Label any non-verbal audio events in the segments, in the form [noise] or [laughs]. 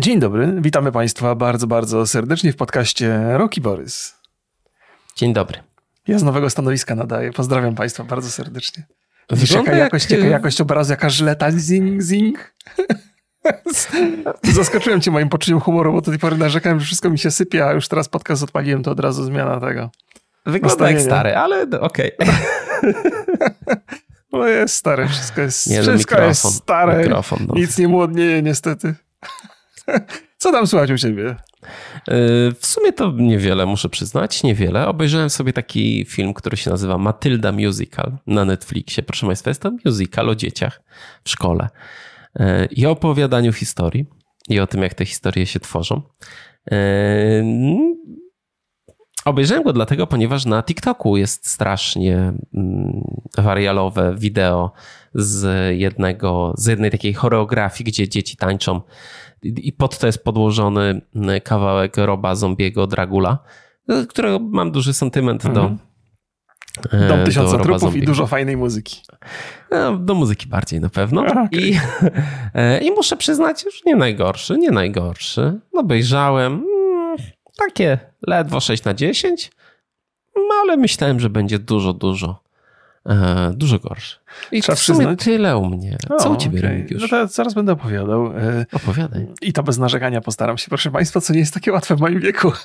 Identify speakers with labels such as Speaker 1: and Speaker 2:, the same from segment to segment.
Speaker 1: Dzień dobry, witamy Państwa bardzo, bardzo serdecznie w podcaście Roki Borys.
Speaker 2: Dzień dobry.
Speaker 1: Ja z nowego stanowiska nadaję. Pozdrawiam Państwa bardzo serdecznie. Widzisz, jaka jakość, jaka jakość obrazu, jaka żyleta, zing, zing. [laughs] Zaskoczyłem cię moim poczuciem humoru, bo do tej pory narzekałem, że wszystko mi się sypie, a już teraz podcast odpaliłem, to od razu zmiana tego.
Speaker 2: Wygląda jak stary, ale okej. Okay. [laughs]
Speaker 1: No jest stare, wszystko jest, nie, wszystko jest stare, no. nic nie młodnieje niestety. Co tam słychać u ciebie? Y,
Speaker 2: w sumie to niewiele, muszę przyznać, niewiele. Obejrzałem sobie taki film, który się nazywa Matylda Musical na Netflixie. Proszę Państwa, jest to musical o dzieciach w szkole y, i o opowiadaniu historii i o tym, jak te historie się tworzą. Y, obejrzałem go dlatego, ponieważ na TikToku jest strasznie mm, warialowe wideo z jednego, z jednej takiej choreografii, gdzie dzieci tańczą i pod to jest podłożony mm, kawałek Roba Zombiego Dragula, którego mam duży sentyment mhm. do
Speaker 1: Dom tysiąca do trupów i dużo fajnej muzyki.
Speaker 2: No, do muzyki bardziej na pewno. Okay. I, e, I muszę przyznać, już nie najgorszy, nie najgorszy. No obejrzałem mm, takie ledwo 6 na 10, no, ale myślałem, że będzie dużo, dużo E, dużo gorszy. I Trzeba w sumie przyznać. tyle u mnie. Co o, u ciebie, okay.
Speaker 1: No to zaraz będę opowiadał.
Speaker 2: E, Opowiadaj.
Speaker 1: I to bez narzekania postaram się, proszę państwa, co nie jest takie łatwe w moim wieku. [laughs]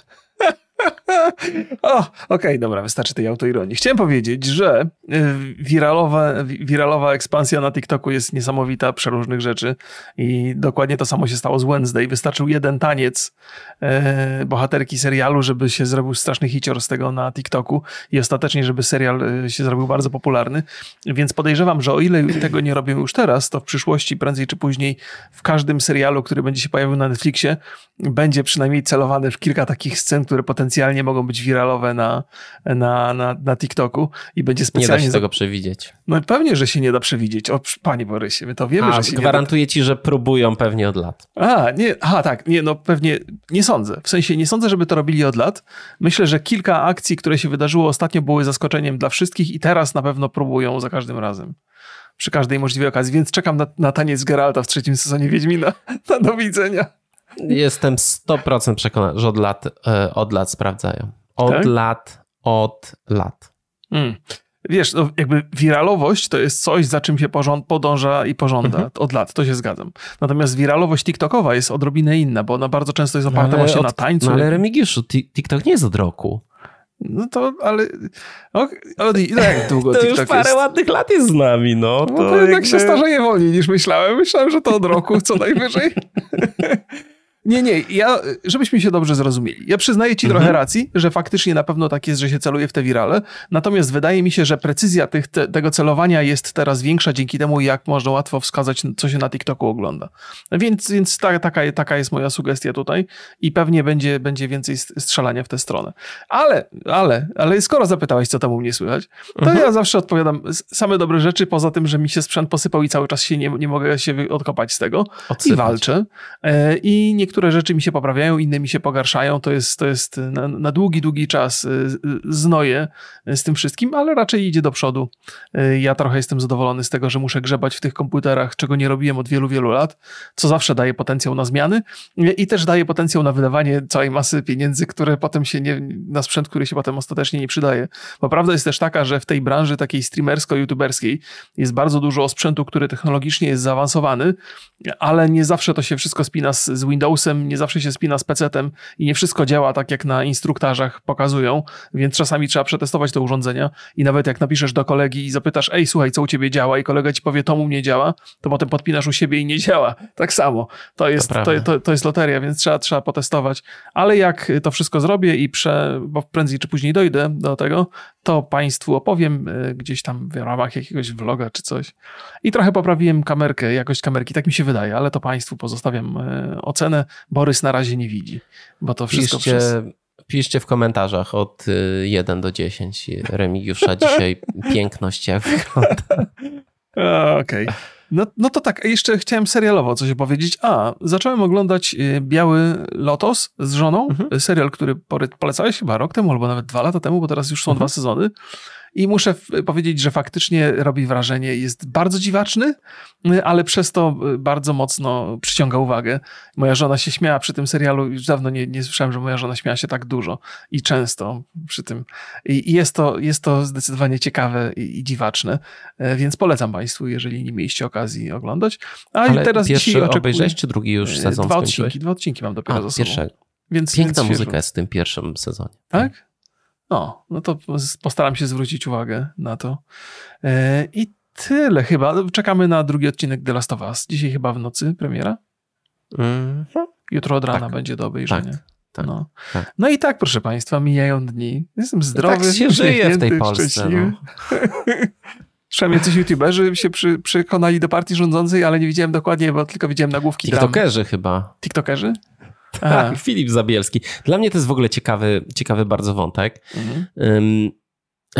Speaker 1: [laughs] o, okej, okay, dobra, wystarczy tej autoironii. Chciałem powiedzieć, że y, wiralowa, wiralowa ekspansja na TikToku jest niesamowita, przeróżnych rzeczy i dokładnie to samo się stało z Wednesday. Wystarczył jeden taniec e, bohaterki serialu, żeby się zrobił straszny hicior z tego na TikToku i ostatecznie, żeby serial e, się zrobił bardzo popularny. Więc podejrzewam, że o ile tego nie robią już teraz, to w przyszłości prędzej czy później w każdym serialu, który będzie się pojawił na Netflixie, będzie przynajmniej celowany w kilka takich scen, które potencjalnie mogą być wiralowe na, na, na, na TikToku i będzie specjalnie...
Speaker 2: Nie da się tego przewidzieć.
Speaker 1: No pewnie, że się nie da przewidzieć. O, panie Borysie, my to wiemy,
Speaker 2: A,
Speaker 1: że się
Speaker 2: gwarantuję
Speaker 1: nie
Speaker 2: da... ci, że próbują pewnie od lat.
Speaker 1: A, nie, aha, tak, nie, no pewnie, nie sądzę. W sensie nie sądzę, żeby to robili od lat. Myślę, że kilka akcji, które się wydarzyło ostatnio były zaskoczeniem dla wszystkich i teraz na pewno próbują za każdym razem przy każdej możliwej okazji, więc czekam na, na taniec Geralta w trzecim sezonie Wiedźmina. Na [laughs] do widzenia.
Speaker 2: Jestem 100% przekonany, że od lat, e, od lat sprawdzają. Od tak? lat, od lat. Hmm.
Speaker 1: Wiesz, no jakby wiralowość to jest coś, za czym się porząd, podąża i pożąda mhm. od lat, to się zgadzam. Natomiast wiralowość TikToka jest odrobinę inna, bo ona bardzo często jest oparta no właśnie od, na tańcu.
Speaker 2: No ale Remigiuszu, TikTok nie jest od roku.
Speaker 1: No to, ale. Okay, ale no jak długo [laughs]
Speaker 2: to
Speaker 1: TikTok
Speaker 2: już parę
Speaker 1: jest?
Speaker 2: ładnych lat jest z nami, no.
Speaker 1: To, no to jednak jakby... się starzeje wolniej niż myślałem. Myślałem, że to od roku co najwyżej. [laughs] Nie, nie, ja, żebyśmy się dobrze zrozumieli. Ja przyznaję ci mhm. trochę racji, że faktycznie na pewno tak jest, że się celuje w te wirale, natomiast wydaje mi się, że precyzja tych, te, tego celowania jest teraz większa dzięki temu, jak można łatwo wskazać, co się na TikToku ogląda. Więc, więc ta, taka, taka jest moja sugestia tutaj i pewnie będzie, będzie więcej strzelania w tę stronę. Ale, ale, ale skoro zapytałeś, co tam u mnie słychać, to mhm. ja zawsze odpowiadam same dobre rzeczy, poza tym, że mi się sprzęt posypał i cały czas się nie, nie mogę się odkopać z tego. Odsypać. I walczę. E, I niektóre niektóre rzeczy mi się poprawiają, inne mi się pogarszają. To jest, to jest na, na długi, długi czas y, y, znoję z tym wszystkim, ale raczej idzie do przodu. Y, ja trochę jestem zadowolony z tego, że muszę grzebać w tych komputerach, czego nie robiłem od wielu, wielu lat, co zawsze daje potencjał na zmiany i też daje potencjał na wydawanie całej masy pieniędzy, które potem się nie, na sprzęt, który się potem ostatecznie nie przydaje. Bo prawda jest też taka, że w tej branży takiej streamersko-youtuberskiej jest bardzo dużo sprzętu, który technologicznie jest zaawansowany, ale nie zawsze to się wszystko spina z, z Windowsem, Windowsem nie zawsze się spina z PC-tem i nie wszystko działa tak, jak na instruktażach pokazują, więc czasami trzeba przetestować te urządzenia i nawet jak napiszesz do kolegi i zapytasz, ej, słuchaj, co u ciebie działa i kolega ci powie, to mu nie działa, to potem podpinasz u siebie i nie działa. Tak samo. To jest, to, to, to jest loteria, więc trzeba, trzeba potestować. Ale jak to wszystko zrobię i prze, bo prędzej czy później dojdę do tego, to Państwu opowiem y, gdzieś tam w ramach jakiegoś vloga czy coś. I trochę poprawiłem kamerkę, jakość kamerki, tak mi się wydaje, ale to Państwu pozostawiam y, ocenę. Borys na razie nie widzi, bo to wszystko
Speaker 2: piszcie, przez... Piszcie w komentarzach od 1 y, do 10 Remigiusza [laughs] dzisiaj piękność jak wygląda.
Speaker 1: Okej. Okay. No, no to tak, jeszcze chciałem serialowo coś opowiedzieć. A, zacząłem oglądać Biały Lotos z żoną, mhm. serial, który polecałeś chyba rok temu, albo nawet dwa lata temu, bo teraz już są mhm. dwa sezony. I muszę powiedzieć, że faktycznie robi wrażenie, jest bardzo dziwaczny, ale przez to bardzo mocno przyciąga uwagę. Moja żona się śmiała przy tym serialu, już dawno nie, nie słyszałem, że moja żona śmiała się tak dużo i często przy tym. I jest to, jest to zdecydowanie ciekawe i, i dziwaczne, e, więc polecam Państwu, jeżeli nie mieliście okazji oglądać.
Speaker 2: A ale teraz pierwszy dzisiaj oczekuję... obejrzałeś, czy drugi już sezon
Speaker 1: Dwa odcinki, dwa odcinki mam dopiero A, za sobą. Pierwszego.
Speaker 2: Więc, Piękna więc muzyka jest w tym pierwszym sezonie.
Speaker 1: Tak? No, no to postaram się zwrócić uwagę na to. E, I tyle chyba. Czekamy na drugi odcinek The Last of Us. Dzisiaj chyba w nocy premiera. Mm -hmm. Jutro od rana tak. będzie do obejrzenia. Tak. Tak, no. Tak. no i tak, proszę Państwa, mijają dni. Jestem zdrowy.
Speaker 2: tak się żyje w tej Polsce. No. [laughs]
Speaker 1: Przynajmniej coś youtuberzy się przy, przekonali do partii rządzącej, ale nie widziałem dokładnie, bo tylko widziałem nagłówki.
Speaker 2: TikTokerzy dram. chyba.
Speaker 1: TikTokerzy? [laughs]
Speaker 2: Tak, Filip Zabielski. Dla mnie to jest w ogóle ciekawy, ciekawy bardzo wątek. Mhm. Um,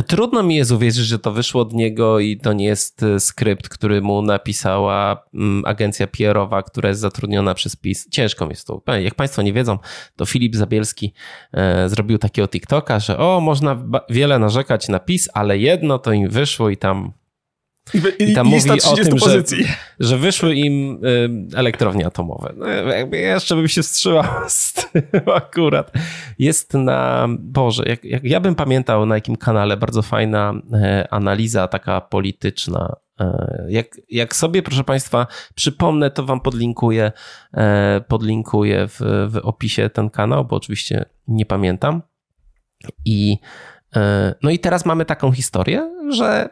Speaker 2: Trudno mi jest uwierzyć, że to wyszło od niego i to nie jest e, skrypt, który mu napisała agencja PR-owa, która jest zatrudniona przez PiS. Ciężko mi jest to. Jak Państwo nie wiedzą, to Filip Zabielski e, zrobił takiego TikToka, że o, można wiele narzekać na PiS, ale jedno to im wyszło i tam
Speaker 1: i, I tam mówi o tym,
Speaker 2: że, że, wyszły im y, elektrownie atomowe. No, jakby jeszcze bym się wstrzymał [laughs] z tym akurat. Jest na, Boże, jak, jak ja bym pamiętał na jakim kanale bardzo fajna e, analiza taka polityczna. E, jak, jak sobie, proszę Państwa, przypomnę, to Wam podlinkuję, e, podlinkuję w, w opisie ten kanał, bo oczywiście nie pamiętam. I no i teraz mamy taką historię, że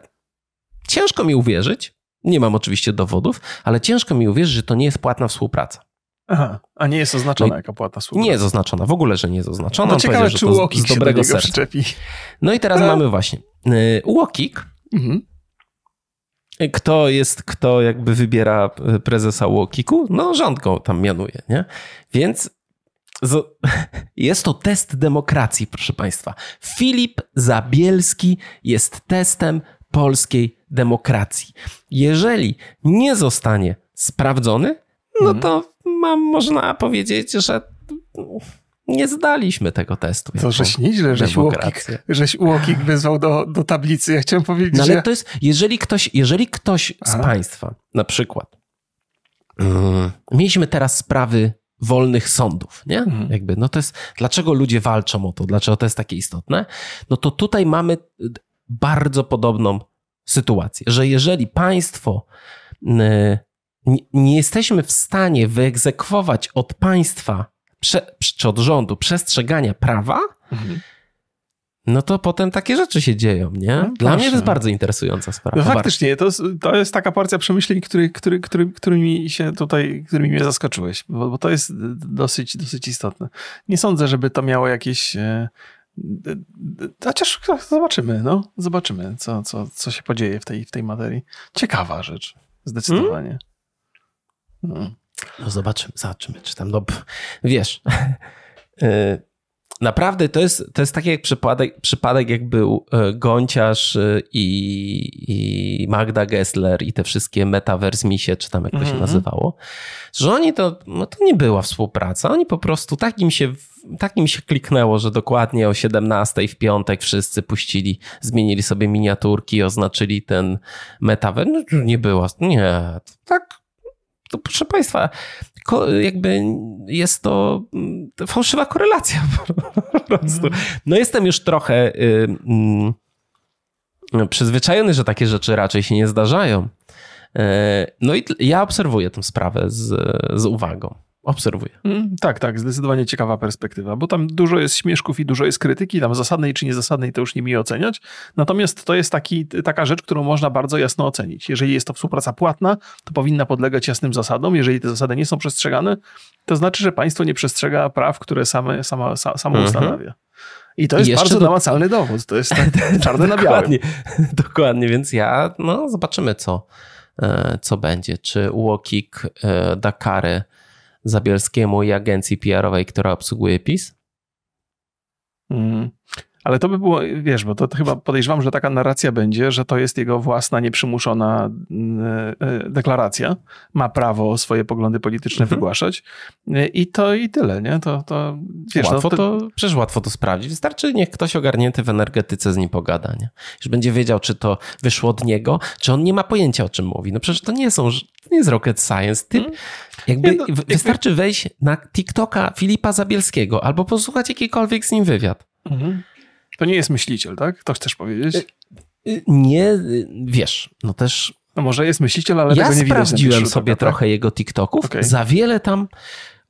Speaker 2: Ciężko mi uwierzyć, nie mam oczywiście dowodów, ale ciężko mi uwierzyć, że to nie jest płatna współpraca.
Speaker 1: Aha, a nie jest oznaczona no jako płatna współpraca.
Speaker 2: Nie jest oznaczona, w ogóle, że nie jest oznaczona.
Speaker 1: No ciekawe, czy Łokik z dobrego serca. przyczepi.
Speaker 2: No i teraz a? mamy właśnie Łokik. Mhm. Kto jest, kto jakby wybiera prezesa Łokiku? No rząd go tam mianuje, nie? Więc [laughs] jest to test demokracji, proszę Państwa. Filip Zabielski jest testem polskiej demokracji. Jeżeli nie zostanie sprawdzony, no mhm. to mam, można powiedzieć, że nie zdaliśmy tego testu.
Speaker 1: To żeś nieźle, żeś Łokik, żeś Łokik wyzwał do, do tablicy. Ja chciałem powiedzieć,
Speaker 2: no, ale że... to jest, jeżeli ktoś, jeżeli ktoś z Państwa, na przykład, um, mieliśmy teraz sprawy wolnych sądów, nie? Mhm. Jakby, no to jest, dlaczego ludzie walczą o to, dlaczego to jest takie istotne? No to tutaj mamy bardzo podobną sytuację, że jeżeli państwo nie jesteśmy w stanie wyegzekwować od państwa czy od rządu przestrzegania prawa, mhm. no to potem takie rzeczy się dzieją, nie? No, Dla mnie to jest bardzo interesująca sprawa.
Speaker 1: No faktycznie, to jest, to jest taka porcja przemyśleń, który, który, który, którymi się tutaj, którymi mnie zaskoczyłeś, bo, bo to jest dosyć, dosyć istotne. Nie sądzę, żeby to miało jakieś e, Chociaż zobaczymy, no. Zobaczymy, co, co, co się podzieje w tej, w tej materii. Ciekawa rzecz, zdecydowanie.
Speaker 2: Hmm? No. no zobaczymy, zobaczymy, czy tam, no, wiesz, [laughs] y, naprawdę to jest, to jest taki jak przypadek, przypadek jak był e, Gonciarz e, i, i Magda Gessler i te wszystkie metaverse misie, czy tam jak to się mm -hmm. nazywało, że oni to, no to nie była współpraca, oni po prostu tak im się tak im się kliknęło, że dokładnie o 17 w piątek wszyscy puścili, zmienili sobie miniaturki, oznaczyli ten metaverse. No, nie było, nie, tak to proszę Państwa, jakby jest to mm, fałszywa korelacja [laughs] po prostu. No jestem już trochę y, y, przyzwyczajony, że takie rzeczy raczej się nie zdarzają. Y, no i ja obserwuję tę sprawę z, z uwagą obserwuję.
Speaker 1: Mm, tak, tak, zdecydowanie ciekawa perspektywa, bo tam dużo jest śmieszków i dużo jest krytyki, tam zasadnej czy niezasadnej to już nie mi oceniać, natomiast to jest taki, taka rzecz, którą można bardzo jasno ocenić. Jeżeli jest to współpraca płatna, to powinna podlegać jasnym zasadom, jeżeli te zasady nie są przestrzegane, to znaczy, że państwo nie przestrzega praw, które same, sama, samo mhm. ustanawia. I to jest I bardzo do... namacalny dowód, to jest tak [laughs] czarne na białym.
Speaker 2: Dokładnie, [laughs] dokładnie, więc ja, no zobaczymy co, e, co będzie, czy UOKiK e, da karę Zabielskiemu i agencji PR-owej, która obsługuje PiS?
Speaker 1: Ale to by było, wiesz, bo to chyba podejrzewam, że taka narracja będzie, że to jest jego własna, nieprzymuszona e, deklaracja. Ma prawo swoje poglądy polityczne mhm. wygłaszać. I to i tyle, nie? To, to,
Speaker 2: wiesz, łatwo no, to... to... Przecież łatwo to sprawdzić. Wystarczy, niech ktoś ogarnięty w energetyce z nim pogada, nie? Już będzie wiedział, czy to wyszło od niego, czy on nie ma pojęcia, o czym mówi. No przecież to nie są, to nie jest rocket science. Typ, hmm. jakby, nie, no, wystarczy wejść na TikToka Filipa Zabielskiego albo posłuchać jakikolwiek z nim wywiad. Mhm.
Speaker 1: To nie jest myśliciel, tak? To chcesz powiedzieć?
Speaker 2: Y, y, nie, y, wiesz, no też...
Speaker 1: No może jest myśliciel, ale
Speaker 2: ja
Speaker 1: tego nie
Speaker 2: widać. Ja sprawdziłem sobie tak? trochę jego TikToków. Okay. Za wiele tam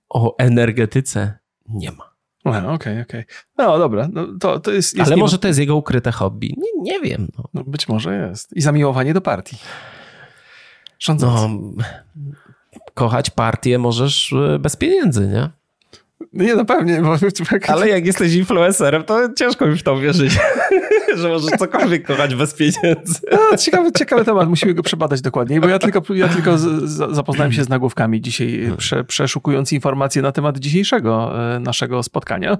Speaker 2: o energetyce nie ma.
Speaker 1: Okej, okej. Okay, okay. No dobra, no, to, to jest,
Speaker 2: jest... Ale może to jest jego ukryte hobby. Nie, nie wiem. No.
Speaker 1: no. być może jest. I zamiłowanie do partii. Rządzący. No,
Speaker 2: kochać partię możesz bez pieniędzy, nie?
Speaker 1: Nie, no pewnie. Bo...
Speaker 2: Ale jak jesteś influencerem, to ciężko mi w to wierzyć, [laughs] że możesz cokolwiek kochać bez pieniędzy.
Speaker 1: No, ciekawy, ciekawy temat, musimy go przebadać dokładniej, bo ja tylko, ja tylko z, z, zapoznałem się z nagłówkami dzisiaj, hmm. prze, przeszukując informacje na temat dzisiejszego e, naszego spotkania,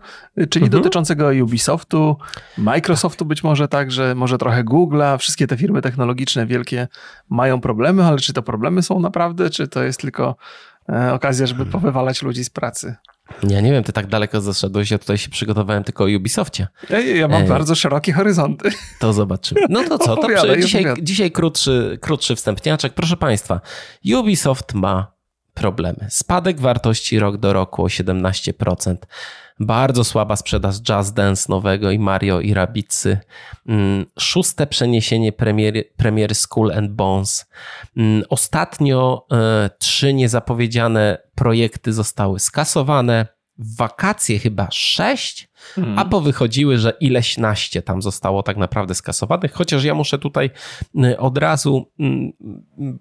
Speaker 1: czyli mhm. dotyczącego Ubisoftu, Microsoftu być może także, może trochę Google'a, wszystkie te firmy technologiczne wielkie mają problemy, ale czy to problemy są naprawdę, czy to jest tylko e, okazja, żeby powywalać ludzi z pracy?
Speaker 2: Ja nie wiem, ty tak daleko zaszedłeś, ja tutaj się przygotowałem tylko o Ubisoftie.
Speaker 1: Ja, ja mam e... bardzo szerokie horyzonty.
Speaker 2: To zobaczymy. No to co, to przy, dzisiaj, dzisiaj krótszy, krótszy wstępniaczek. Proszę Państwa, Ubisoft ma problemy. Spadek wartości rok do roku o 17%. Bardzo słaba sprzedaż Jazz Dance nowego i Mario i Rabbidsy. Mm, szóste przeniesienie premiery, premiery Skull and Bones. Mm, ostatnio e, trzy niezapowiedziane projekty zostały skasowane w wakacje chyba sześć, hmm. a powychodziły, że ileś naście tam zostało tak naprawdę skasowanych, chociaż ja muszę tutaj y, od razu mm,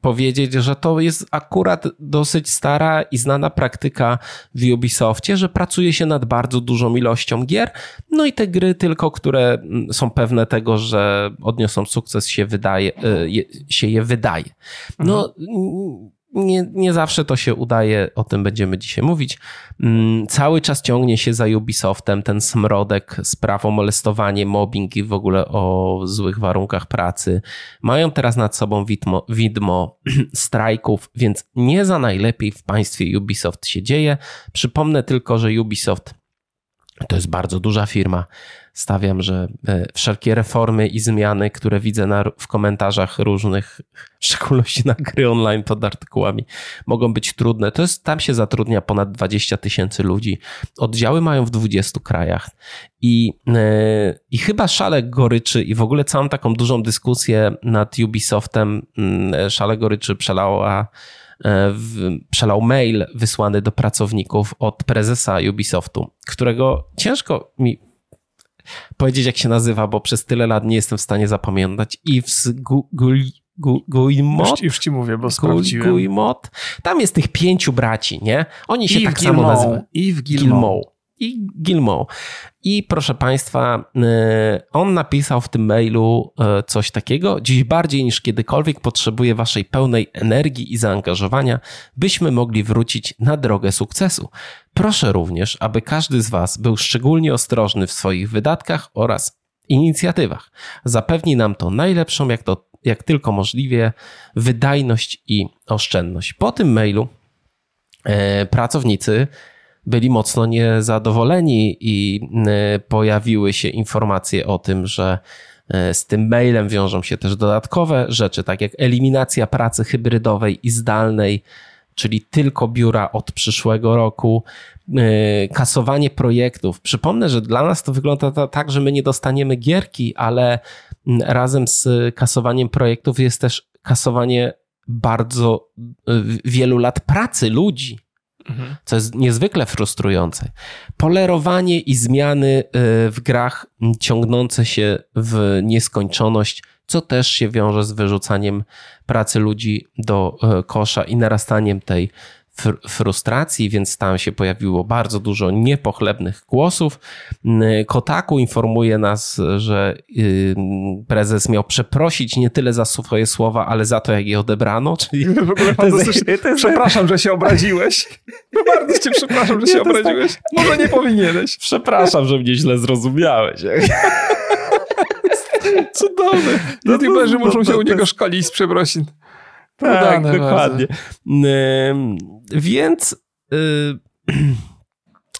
Speaker 2: powiedzieć, że to jest akurat dosyć stara i znana praktyka w Ubisoftie, że pracuje się nad bardzo dużą ilością gier, no i te gry tylko, które mm, są pewne tego, że odniosą sukces się wydaje, y, się je wydaje. No mhm nie, nie zawsze to się udaje, o tym będziemy dzisiaj mówić. Mm, cały czas ciągnie się za Ubisoftem ten smrodek spraw o molestowanie, mobbing i w ogóle o złych warunkach pracy. Mają teraz nad sobą widmo, widmo [clears throat] strajków, więc nie za najlepiej w państwie Ubisoft się dzieje. Przypomnę tylko, że Ubisoft to jest bardzo duża firma stawiam, że e, wszelkie reformy i zmiany, które widzę na, w komentarzach różnych, w szczególności na gry online pod artykułami, mogą być trudne. To jest, tam się zatrudnia ponad 20 tysięcy ludzi. Oddziały mają w 20 krajach. I, e, I chyba szale goryczy i w ogóle całą taką dużą dyskusję nad Ubisoftem mm, szale goryczy przelała e, w, przelał mail wysłany do pracowników od prezesa Ubisoftu, którego ciężko mi powiedzieć, jak się nazywa, bo przez tyle lat nie jestem w stanie zapamiętać. Yves Guillemot?
Speaker 1: Już, już ci mówię, bo sprawdziłem.
Speaker 2: Guillemot. Tam jest tych pięciu braci, nie? Oni się Yves tak samo nazywają.
Speaker 1: Yves Guillemot
Speaker 2: i Gilmour. I proszę Państwa, y, on napisał w tym mailu y, coś takiego. Dziś bardziej niż kiedykolwiek potrzebuję Waszej pełnej energii i zaangażowania, byśmy mogli wrócić na drogę sukcesu. Proszę również, aby każdy z Was był szczególnie ostrożny w swoich wydatkach oraz inicjatywach. Zapewni nam to najlepszą, jak, to, jak tylko możliwie, wydajność i oszczędność. Po tym mailu y, pracownicy byli mocno niezadowoleni i e, pojawiły się informacje o tym, że e, z tym mailem wiążą się też dodatkowe rzeczy, tak jak eliminacja pracy hybrydowej i zdalnej, czyli tylko biura od przyszłego roku, e, kasowanie projektów. Przypomnę, że dla nas to wygląda tak, że my nie dostaniemy gierki, ale razem z kasowaniem projektów jest też kasowanie bardzo wielu lat pracy ludzi Mhm. co jest niezwykle frustrujące. Polerowanie i zmiany y, w grach ciągnące się w nieskończoność, co też się wiąże z wyrzucaniem pracy ludzi do y, kosza i narastaniem tej fr frustracji, więc tam się pojawiło bardzo dużo niepochlebnych głosów. Kotaku informuje nas, że y, prezes miał przeprosić nie tyle za swoje słowa, ale za to, jak je odebrano. [laughs] Czyli
Speaker 1: w ogóle [laughs] fantastycznie. Przepraszam, że się obraziłeś. [laughs] No bardzo cię przepraszam, że się tak- obraziłeś. Może nie powinieneś.
Speaker 2: Przepraszam, że mnie źle zrozumiałeś.
Speaker 1: Cudowne. [laughs] No, YouTuberzy no, muszą się u niego szkolić z przeprosin.
Speaker 2: Tak, dokładnie. Więc... Y, [clears throat]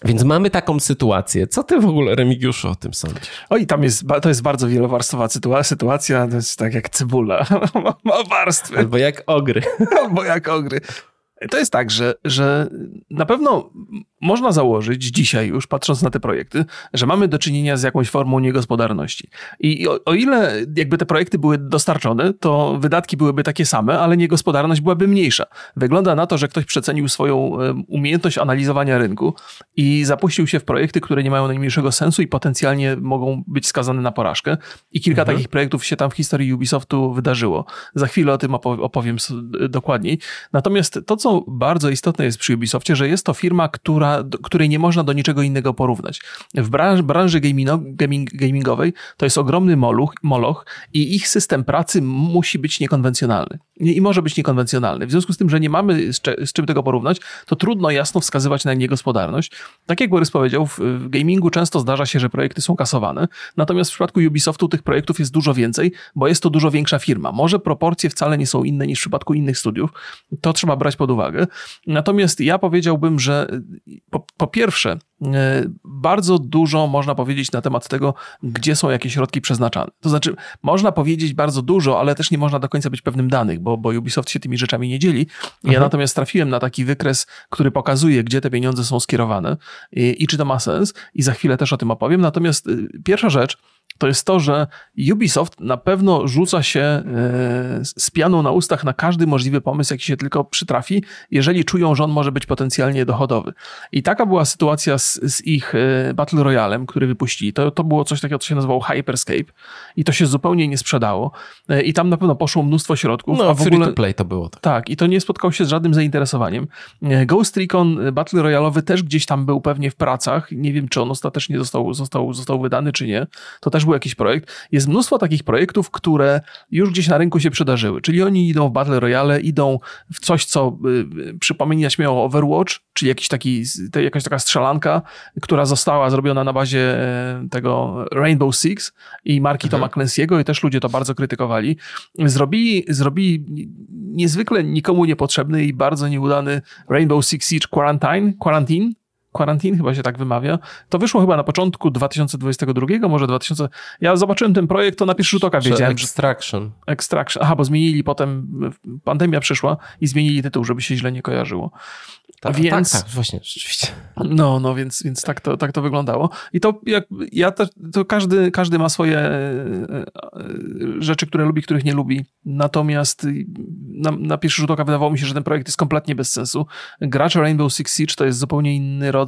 Speaker 2: więc mamy taką sytuację. Co ty w ogóle, Remigiuszu, o tym sądzisz?
Speaker 1: Oj, tam jest, to jest bardzo wielowarstwowa sytuacja. To jest tak jak cebula. [laughs] Ma warstwy.
Speaker 2: Albo jak ogry. [laughs]
Speaker 1: Albo jak ogry. To jest tak, że, że na pewno można założyć dzisiaj już, patrząc na te projekty, że mamy do czynienia z jakąś formą niegospodarności. I o, o, ile jakby te projekty były dostarczone, to wydatki byłyby takie same, ale niegospodarność byłaby mniejsza. Wygląda na to, że ktoś przecenił swoją umiejętność analizowania rynku i zapuścił się w projekty, które nie mają najmniejszego sensu i potencjalnie mogą być skazane na porażkę. I kilka mhm. takich projektów się tam w historii Ubisoftu wydarzyło. Za chwilę o tym opowiem dokładniej. Natomiast to, co bardzo istotne jest przy Ubisoftie, że jest to firma, która której nie można do niczego innego porównać. W branży, branży gaming, gamingowej to jest ogromny moluch, moloch i ich system pracy musi być niekonwencjonalny. I może być niekonwencjonalny. W związku z tym, że nie mamy z, z czym tego porównać, to trudno jasno wskazywać na niegospodarność. Tak jak Borys powiedział, w, w gamingu często zdarza się, że projekty są kasowane, natomiast w przypadku Ubisoftu tych projektów jest dużo więcej, bo jest to dużo większa firma. Może proporcje wcale nie są inne niż w przypadku innych studiów, to trzeba brać pod uwagę. Natomiast ja powiedziałbym, że po, po pierwsze, e, bardzo dużo można powiedzieć na temat tego, gdzie są jakieś środki przeznaczane. To znaczy, można powiedzieć bardzo dużo, ale też nie można do końca być pewnym danych, bo, bo Ubisoft się tymi rzeczami nie dzieli. Ja mhm. natomiast trafiłem na taki wykres, który pokazuje, gdzie te pieniądze są skierowane i, i czy to ma sens. I za chwilę też o tym opowiem. Natomiast y, pierwsza rzecz, to jest to, że Ubisoft na pewno rzuca się e, z pianą na ustach na każdy możliwy pomysł, jaki się tylko przytrafi, jeżeli czują, że on może być potencjalnie dochodowy. I taka była sytuacja z, z ich e, Battle Royalem, który wypuścili. To, to było coś takiego, co się nazywało Hyperscape i to się zupełnie nie sprzedało. E, I tam na pewno poszło mnóstwo środków.
Speaker 2: No, a w ogóle to play to było.
Speaker 1: Tak. tak, i to nie spotkało się z żadnym zainteresowaniem. Ghost Recon Battle Royalowy też gdzieś tam był pewnie w pracach. Nie wiem, czy on ostatecznie został, został, został wydany, czy nie. To też był jakiś projekt. Jest mnóstwo takich projektów, które już gdzieś na rynku się przydarzyły, czyli oni idą w Battle Royale, idą w coś, co y, przypomina śmiało Overwatch, czyli jakiś taki, jakaś taka strzelanka, która została zrobiona na bazie e, tego Rainbow Six i marki mhm. Toma Clancy'ego i też ludzie to bardzo krytykowali. Zrobili, zrobili niezwykle nikomu niepotrzebny i bardzo nieudany Rainbow Six Siege Quarantine, Quarantine Quarantine chyba się tak wymawia. To wyszło chyba na początku 2022, może 2000. Ja zobaczyłem ten projekt, to na pierwszy rzut oka wiedziałem.
Speaker 2: Extraction.
Speaker 1: Extraction. Aha, bo zmienili potem, pandemia przyszła i zmienili tytuł, żeby się źle nie kojarzyło.
Speaker 2: Tak, więc, tak, tak, właśnie, rzeczywiście.
Speaker 1: No, no, więc, więc tak, to, tak to wyglądało. I to, jak, ja to, to każdy, każdy ma swoje e, e, rzeczy, które lubi, których nie lubi. Natomiast na, na pierwszy rzut oka wydawało mi się, że ten projekt jest kompletnie bez sensu. Gracze Rainbow Six Siege to jest zupełnie inny rodzaj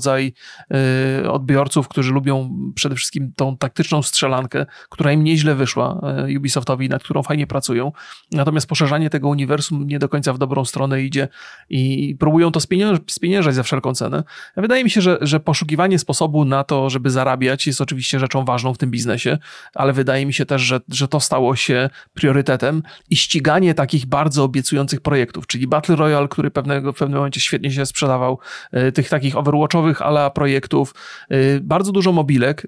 Speaker 1: e, odbiorców, którzy lubią przede wszystkim tą taktyczną strzelankę, która im nieźle wyszła Ubisoftowi, nad którą fajnie pracują. Natomiast poszerzanie tego uniwersum nie do końca w dobrą stronę idzie i próbują to spieniężać za wszelką cenę. Wydaje mi się, że, że poszukiwanie sposobu na to, żeby zarabiać jest oczywiście rzeczą ważną w tym biznesie, ale wydaje mi się też, że, że to stało się priorytetem i ściganie takich bardzo obiecujących projektów, czyli Battle Royale, który pewnego, w pewnym momencie świetnie się sprzedawał, e, tych takich overwatchowych ala projektów, e, bardzo dużo mobilek e,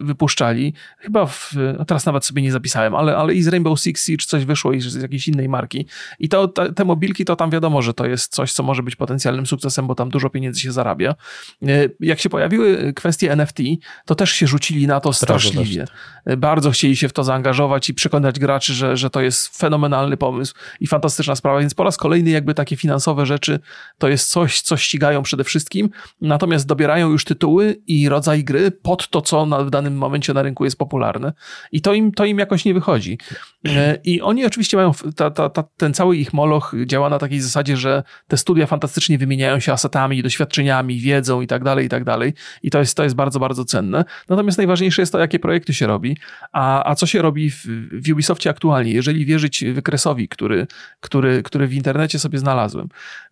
Speaker 1: wypuszczali, chyba w, no teraz nawet sobie nie zapisałem, ale, ale i z Rainbow Six Siege coś wyszło i z jakiejś innej marki. I to, te, mobilki to tam wiadomo, że to jest coś, co może być potencjalnym sukcesem bo tam dużo pieniędzy się zarabia. E, jak się pojawiły kwestie NFT, to też się rzucili na to straszliwie. Bardzo chcieli się w to zaangażować i przekonać graczy, że, że to jest fenomenalny pomysł i fantastyczna sprawa, więc po raz kolejny jakby takie finansowe rzeczy to jest coś, co ścigają przede wszystkim, natomiast dobierają już tytuły i rodzaj gry pod to, co na, w danym momencie na rynku jest popularne i to im, to im jakoś nie wychodzi. E, I oni oczywiście mają, ta, ta, ta, ten cały ich moloch działa na takiej zasadzie, że te studia fantastycznie wymieniają się asetami, doświadczeniami, wiedzą i tak dalej, i tak dalej. I to jest, to jest bardzo, bardzo cenne. Natomiast najważniejsze jest to, jakie projekty się robi, a, a co się robi w, w Ubisoftie aktualnie. Jeżeli wierzyć wykresowi, który, który, który w internecie sobie znalazłem,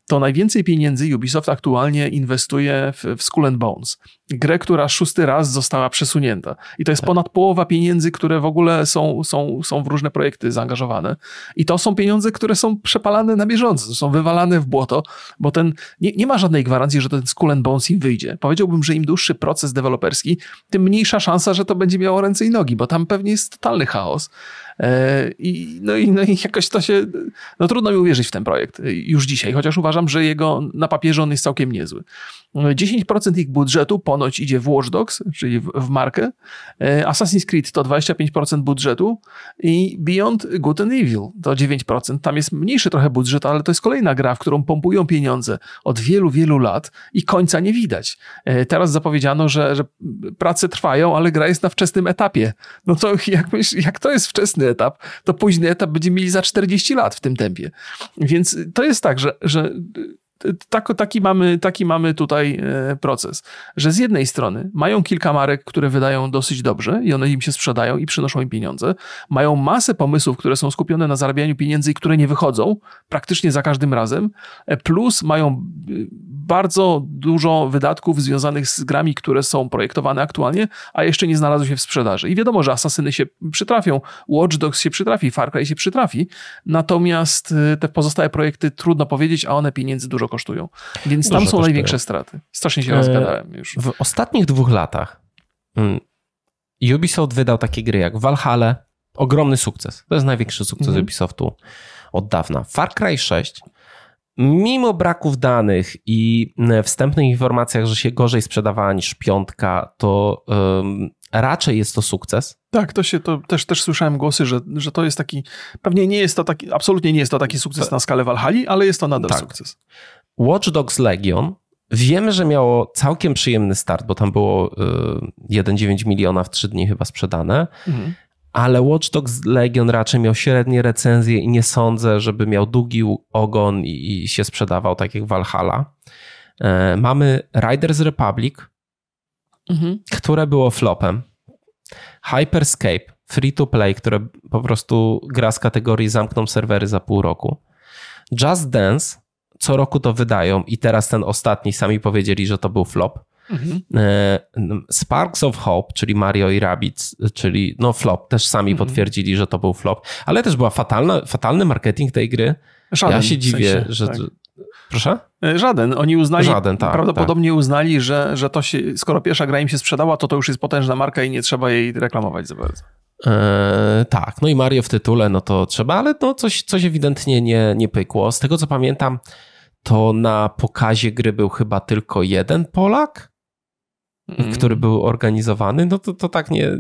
Speaker 1: to najwięcej pieniędzy Ubisoft aktualnie inwestuje w, w Skull and Bones. Grę, która szósty raz została przesunięta. I to jest tak. ponad połowa pieniędzy, które w ogóle są, są, są w różne projekty zaangażowane. I to są pieniądze, które są przepalane na bieżąco, są wywalane w błoto, bo ten, nie, nie ma żadnej gwarancji, że ten Skull and Bones im wyjdzie. Powiedziałbym, że im dłuższy proces deweloperski, tym mniejsza szansa, że to będzie miało ręce i nogi, bo tam pewnie jest totalny chaos. E, I, no, i, no i jakoś to się, no trudno mi uwierzyć w ten projekt już dzisiaj, chociaż uważam, że jego na papierze on jest całkiem niezły. 10% ich budżetu ponoć idzie w Watch Dogs, czyli w, w markę. E, Assassin's Creed to 25% budżetu i Beyond Good and Evil to 9%. Tam jest mniejszy trochę budżet, ale to jest kolejna gra, w którą pompują pieniądze od wielu, wielu lat i końca nie widać. E, teraz zapowiedziano, że, że prace trwają, ale gra jest na wczesnym etapie. No to [laughs] jak, myśl, jak to jest wczesny etap, to późny etap będziemy mieli za 40 lat w tym tempie. Więc to jest tak, że, że tak, taki, mamy, taki mamy tutaj e, proces, że z jednej strony mają kilka marek, które wydają dosyć dobrze i one im się sprzedają i przynoszą im pieniądze. Mają masę pomysłów, które są skupione na zarabianiu pieniędzy i które nie wychodzą praktycznie za każdym razem. E, plus mają e, bardzo dużo wydatków związanych z grami, które są projektowane aktualnie, a jeszcze nie znalazły się w sprzedaży. I wiadomo, że Asasyny się przytrafią, Watch Dogs się przytrafi, Far Cry się przytrafi, natomiast te pozostałe projekty trudno powiedzieć, a one pieniędzy dużo kosztują. Więc tam są kosztują. największe straty. Strasznie się e, rozgadałem już.
Speaker 2: W ostatnich dwóch latach mm, Ubisoft wydał takie gry jak Valhalla, ogromny sukces. To jest największy sukces mhm. Ubisoftu od dawna. Far Cry 6 mimo braków danych i mm, wstępnych informacjach, że się gorzej sprzedawała niż piątka, to um, raczej jest to sukces.
Speaker 1: Tak, to się to też, też słyszałem głosy, że, że to jest taki, pewnie nie jest to taki, absolutnie nie jest to taki sukces na skalę Valhalla, ale jest to nadal tak. sukces.
Speaker 2: Watch Dogs Legion wiemy, że miało całkiem przyjemny start, bo tam było y, 1,9 miliona w 3 dni chyba sprzedane. Mhm. Ale Watch Dogs Legion raczej miał średnie recenzje i nie sądzę, żeby miał długi ogon i, się sprzedawał tak jak Valhalla. E, mamy Riders Republic, mhm. które było flopem. Hyperscape, free to play, które po prostu gra z kategorii zamkną serwery za pół roku. Just Dance, co roku to wydają i teraz ten ostatni sami powiedzieli, że to był flop. Mhm. E, Sparks of Hope, czyli Mario i Rabbids, czyli no flop, też sami mhm. potwierdzili, że to był flop, ale też była fatalna, fatalny marketing tej gry. Żaden, ja się dziwię, sensie, że... Tak. Proszę?
Speaker 1: E, żaden. Oni uznali, Żaden, tak, prawdopodobnie tak. uznali, że, że to się, skoro pierwsza gra im się sprzedała, to to już jest potężna marka i nie trzeba jej reklamować za bardzo.
Speaker 2: Eee, tak, no i Mario w tytule, no to trzeba, ale no coś, coś ewidentnie nie, nie pykło. Z tego co pamiętam, to na pokazie gry był chyba tylko jeden Polak, mm. który był organizowany. No to, to tak nie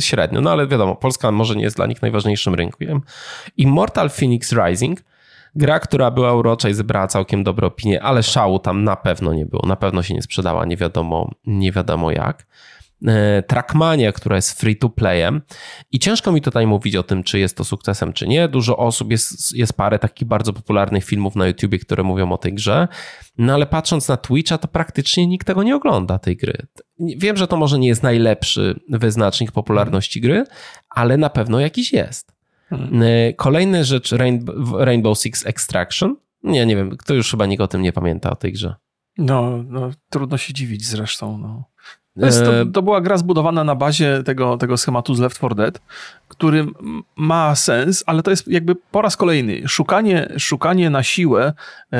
Speaker 2: średnio, no ale wiadomo, Polska może nie jest dla nich najważniejszym rynkiem. Immortal Phoenix Rising, gra, która była urocza i zebrała całkiem dobre opinie, ale szału tam na pewno nie było, na pewno się nie sprzedała, nie wiadomo, nie wiadomo jak. E, Trackmania, która jest free to playem i ciężko mi tutaj mówić o tym, czy jest to sukcesem, czy nie. Dużo osób, jest, jest parę takich bardzo popularnych filmów na YouTubie, które mówią o tej grze, no ale patrząc na Twitcha, to praktycznie nikt tego nie ogląda, tej gry. Wiem, że to może nie jest najlepszy wyznacznik popularności gry, ale na pewno jakiś jest. Hmm. E, Kolejna rzecz, Rainbow Six Extraction. Nie, nie wiem, kto już chyba nikt o tym nie pamięta, o tej grze.
Speaker 1: No, no trudno się dziwić zresztą. No. To, jest, to, e, to, była gra zbudowana na bazie tego, tego schematu z Left 4 Dead, który ma sens, ale to jest jakby po raz kolejny szukanie, szukanie na siłę e,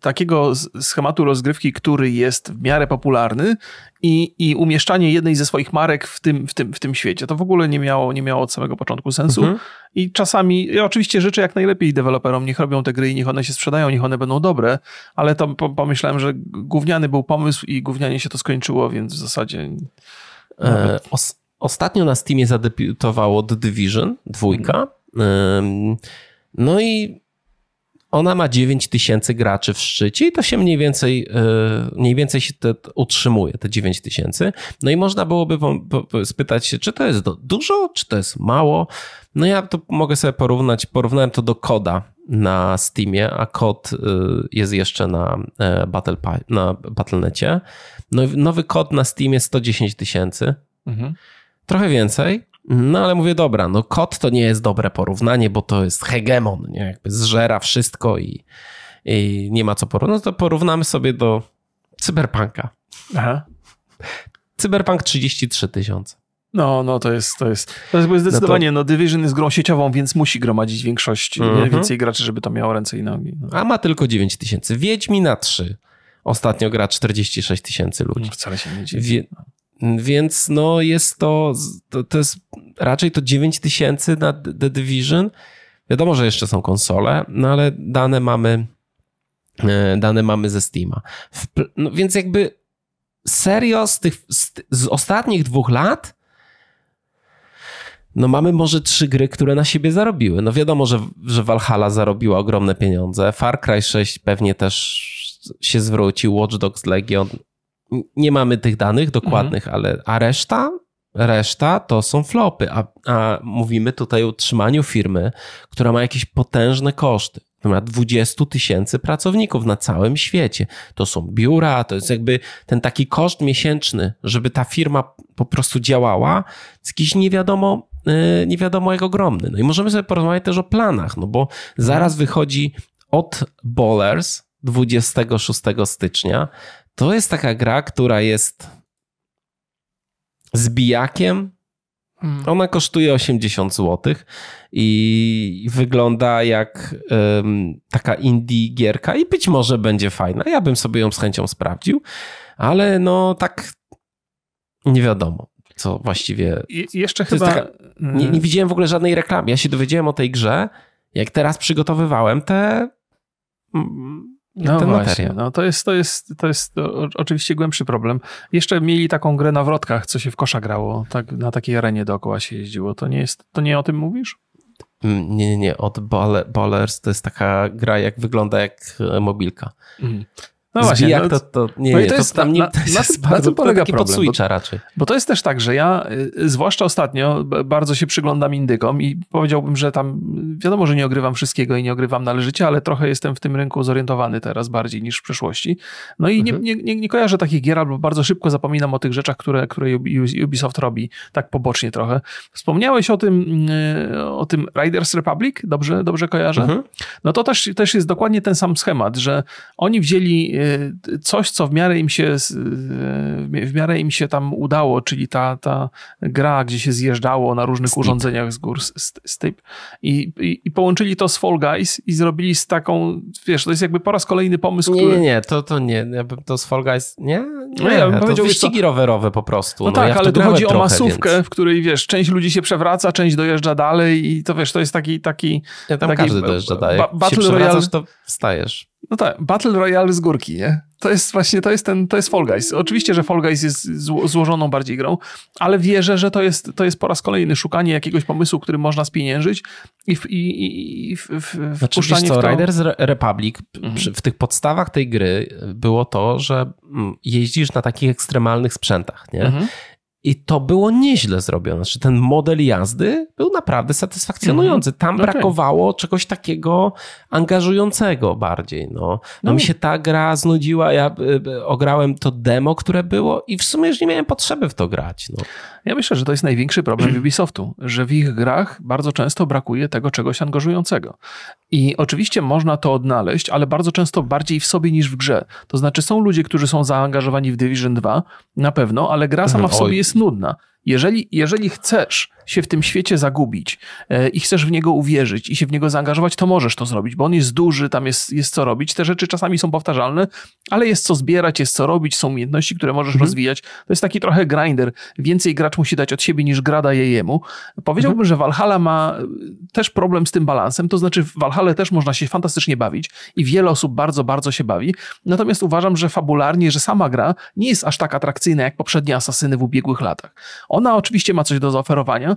Speaker 1: takiego schematu rozgrywki, który jest w miarę popularny i, i umieszczanie jednej ze swoich marek w tym, w, tym, w tym świecie. To w ogóle nie miało, nie miało od samego początku sensu. Mhm. I czasami, ja oczywiście życzę jak najlepiej deweloperom, niech robią te gry i niech one się sprzedają, niech one będą dobre, ale to pomyślałem, że gówniany był pomysł i gównianie się to skończyło, więc w zasadzie...
Speaker 2: E, os ostatnio na Steamie zadebiutowało The Division, dwójka. Mhm. No i ona ma 9 tysięcy graczy w szczycie i to się mniej więcej, e, mniej więcej się te, utrzymuje, te 9 tysięcy. No i można byłoby spytać się, czy to jest dużo, czy to jest mało. No ja to mogę sobie porównać, porównałem to do koda na Steamie, a kod e, jest jeszcze na, e, Battle, na Battle.necie. No, nowy kod na Steamie 110 tysięcy. Mhm. Trochę więcej, no ale mówię, dobra, no kot to nie jest dobre porównanie, bo to jest hegemon, nie? Jakby zżera wszystko i, i nie ma co porównać, no to porównamy sobie do Cyberpunka. Aha. Cyberpunk 33 tysiące.
Speaker 1: No, no to jest, to jest, to jest zdecydowanie, no, to... no Division jest grą sieciową, więc musi gromadzić większość, mm -hmm. więcej graczy, żeby to miało ręce i nogi. No.
Speaker 2: A ma tylko 9 tysięcy. Wiedźmina 3. Ostatnio gra 46 tysięcy ludzi. No,
Speaker 1: wcale się nie dzieje. Wie...
Speaker 2: Więc no jest to, to, to jest raczej to 9 tysięcy na The Division. Wiadomo, że jeszcze są konsole, no ale dane mamy, e, dane mamy ze Steama. No więc jakby serio z tych, z, z ostatnich dwóch lat no mamy może trzy gry, które na siebie zarobiły. No wiadomo, że, że Valhalla zarobiła ogromne pieniądze. Far Cry 6 pewnie też się zwrócił. Watch Dogs Legion. Nie mamy tych danych dokładnych, mhm. ale a reszta? Reszta to są flopy, a, a mówimy tutaj o utrzymaniu firmy, która ma jakieś potężne koszty ma 20 tysięcy pracowników na całym świecie. To są biura, to jest jakby ten taki koszt miesięczny, żeby ta firma po prostu działała, jest jakiś nie wiadomo, e, nie wiadomo jak ogromny. No i możemy sobie porozmawiać też o planach, no bo zaraz wychodzi od Bowlers 26 stycznia. To jest taka gra, która jest zbijakiem Hmm. Ona kosztuje 80 zł i wygląda jak um, taka indie gierka i być może będzie fajna. Ja bym sobie ją z chęcią sprawdził, ale no tak nie wiadomo, co właściwie.
Speaker 1: I jeszcze chyba. Taka,
Speaker 2: nie, nie widziałem w ogóle żadnej reklamy. Ja się dowiedziałem o tej grze, jak teraz przygotowywałem te
Speaker 1: mm, no ten właśnie, materiał. No to jest, to jest, to jest oczywiście głębszy problem. Jeszcze mieli taką grę na wrotkach, co się w kosza grało, tak, na takiej arenie dookoła się jeździło. To nie jest, to nie o tym mówisz?
Speaker 2: Mm, nie, nie, nie. Od Ballers to jest taka gra, jak wygląda jak e, mobilka. Mm. No właśnie. No, to, to, nie, no nie, to, jest, tam nie, to jest na, bardzo, na polega to problem, bo, raczej.
Speaker 1: Bo to jest też tak, że ja, y, zwłaszcza ostatnio, bardzo się przyglądam indykom i powiedziałbym, że tam, wiadomo, że nie ogrywam wszystkiego i nie ogrywam należycie, ale trochę jestem w tym rynku zorientowany teraz bardziej niż w przeszłości. No i mhm. nie, nie, nie, kojarzę takich gier, albo bardzo szybko zapominam o tych rzeczach, które, które Ubisoft robi, tak pobocznie trochę. Wspomniałeś o tym, y, o tym Riders Republic, dobrze, dobrze kojarzę? Mhm. No to też, też jest dokładnie ten sam schemat, że oni wzięli Y, coś, co w miarę im się y, w miarę im się tam udało, czyli ta, ta gra, gdzie się zjeżdżało na różnych Steep. urządzeniach z gór, Steep, i, i, i, połączyli to z Fall Guys i zrobili z taką, wiesz, to jest jakby po raz kolejny pomysł,
Speaker 2: nie, który... Nie, nie, to, to nie, ja bym to z Fall Guys, nie? Nie, no ja bym powiedział, to wyścigi rowerowe po prostu.
Speaker 1: No, no tak, ja ale tu chodzi o masówkę, więc... w której, wiesz, część ludzi się przewraca, część dojeżdża dalej i to, wiesz, to jest taki... taki
Speaker 2: ja tam
Speaker 1: taki,
Speaker 2: każdy dojeżdża dalej. Ba Battle Royale... to wstajesz.
Speaker 1: No tak, Battle Royale z górki, nie? To jest właśnie, to jest ten, to jest Fall Guys. Oczywiście, że Fall Guys jest złożoną bardziej grą, ale wierzę, że to jest, to jest po raz kolejny szukanie jakiegoś pomysłu, który można spieniężyć i, w, i, i w, w,
Speaker 2: znaczy, wpuszczanie co, w to... Riders Republic, mhm. w tych podstawach tej gry było to, że mm, jeździsz na takich ekstremalnych sprzętach, nie? Mhm. I to było nieźle zrobione. Znaczy, ten model jazdy był naprawdę satysfakcjonujący. Tam okay. brakowało czegoś takiego angażującego bardziej. No. no, no mi się ta gra znudziła. Ja y, y, ograłem to demo, które było i w sumie już nie miałem potrzeby w to grać. No.
Speaker 1: Ja myślę, że to jest największy problem [clears throat] Ubisoftu, że w ich grach bardzo często brakuje tego czegoś angażującego. I oczywiście można to odnaleźć, ale bardzo często bardziej w sobie niż w grze. To znaczy są ludzie, którzy są zaangażowani w Division 2, na pewno, ale gra sama w sobie jest nudna. Jeżeli, jeżeli chcesz się w tym świecie zagubić e, i chcesz w niego uwierzyć i się w niego zaangażować, to możesz to zrobić, bo on jest duży, tam jest, jest co robić. Te rzeczy czasami są powtarzalne, ale jest co zbierać, jest co robić, są umiejętności, które możesz mhm. rozwijać. To jest taki trochę grinder. Więcej gracz musi dać od siebie niż gra daje jemu. Powiedziałbym, mhm. że Valhalla ma e, też problem z tym balansem, to znaczy w Valhalla też można się fantastycznie bawić i wiele osób bardzo, bardzo się bawi. Natomiast uważam, że fabularnie, że sama gra nie jest aż tak atrakcyjna jak poprzednie Asasyny w ubiegłych latach. Ona oczywiście ma coś do zaoferowania,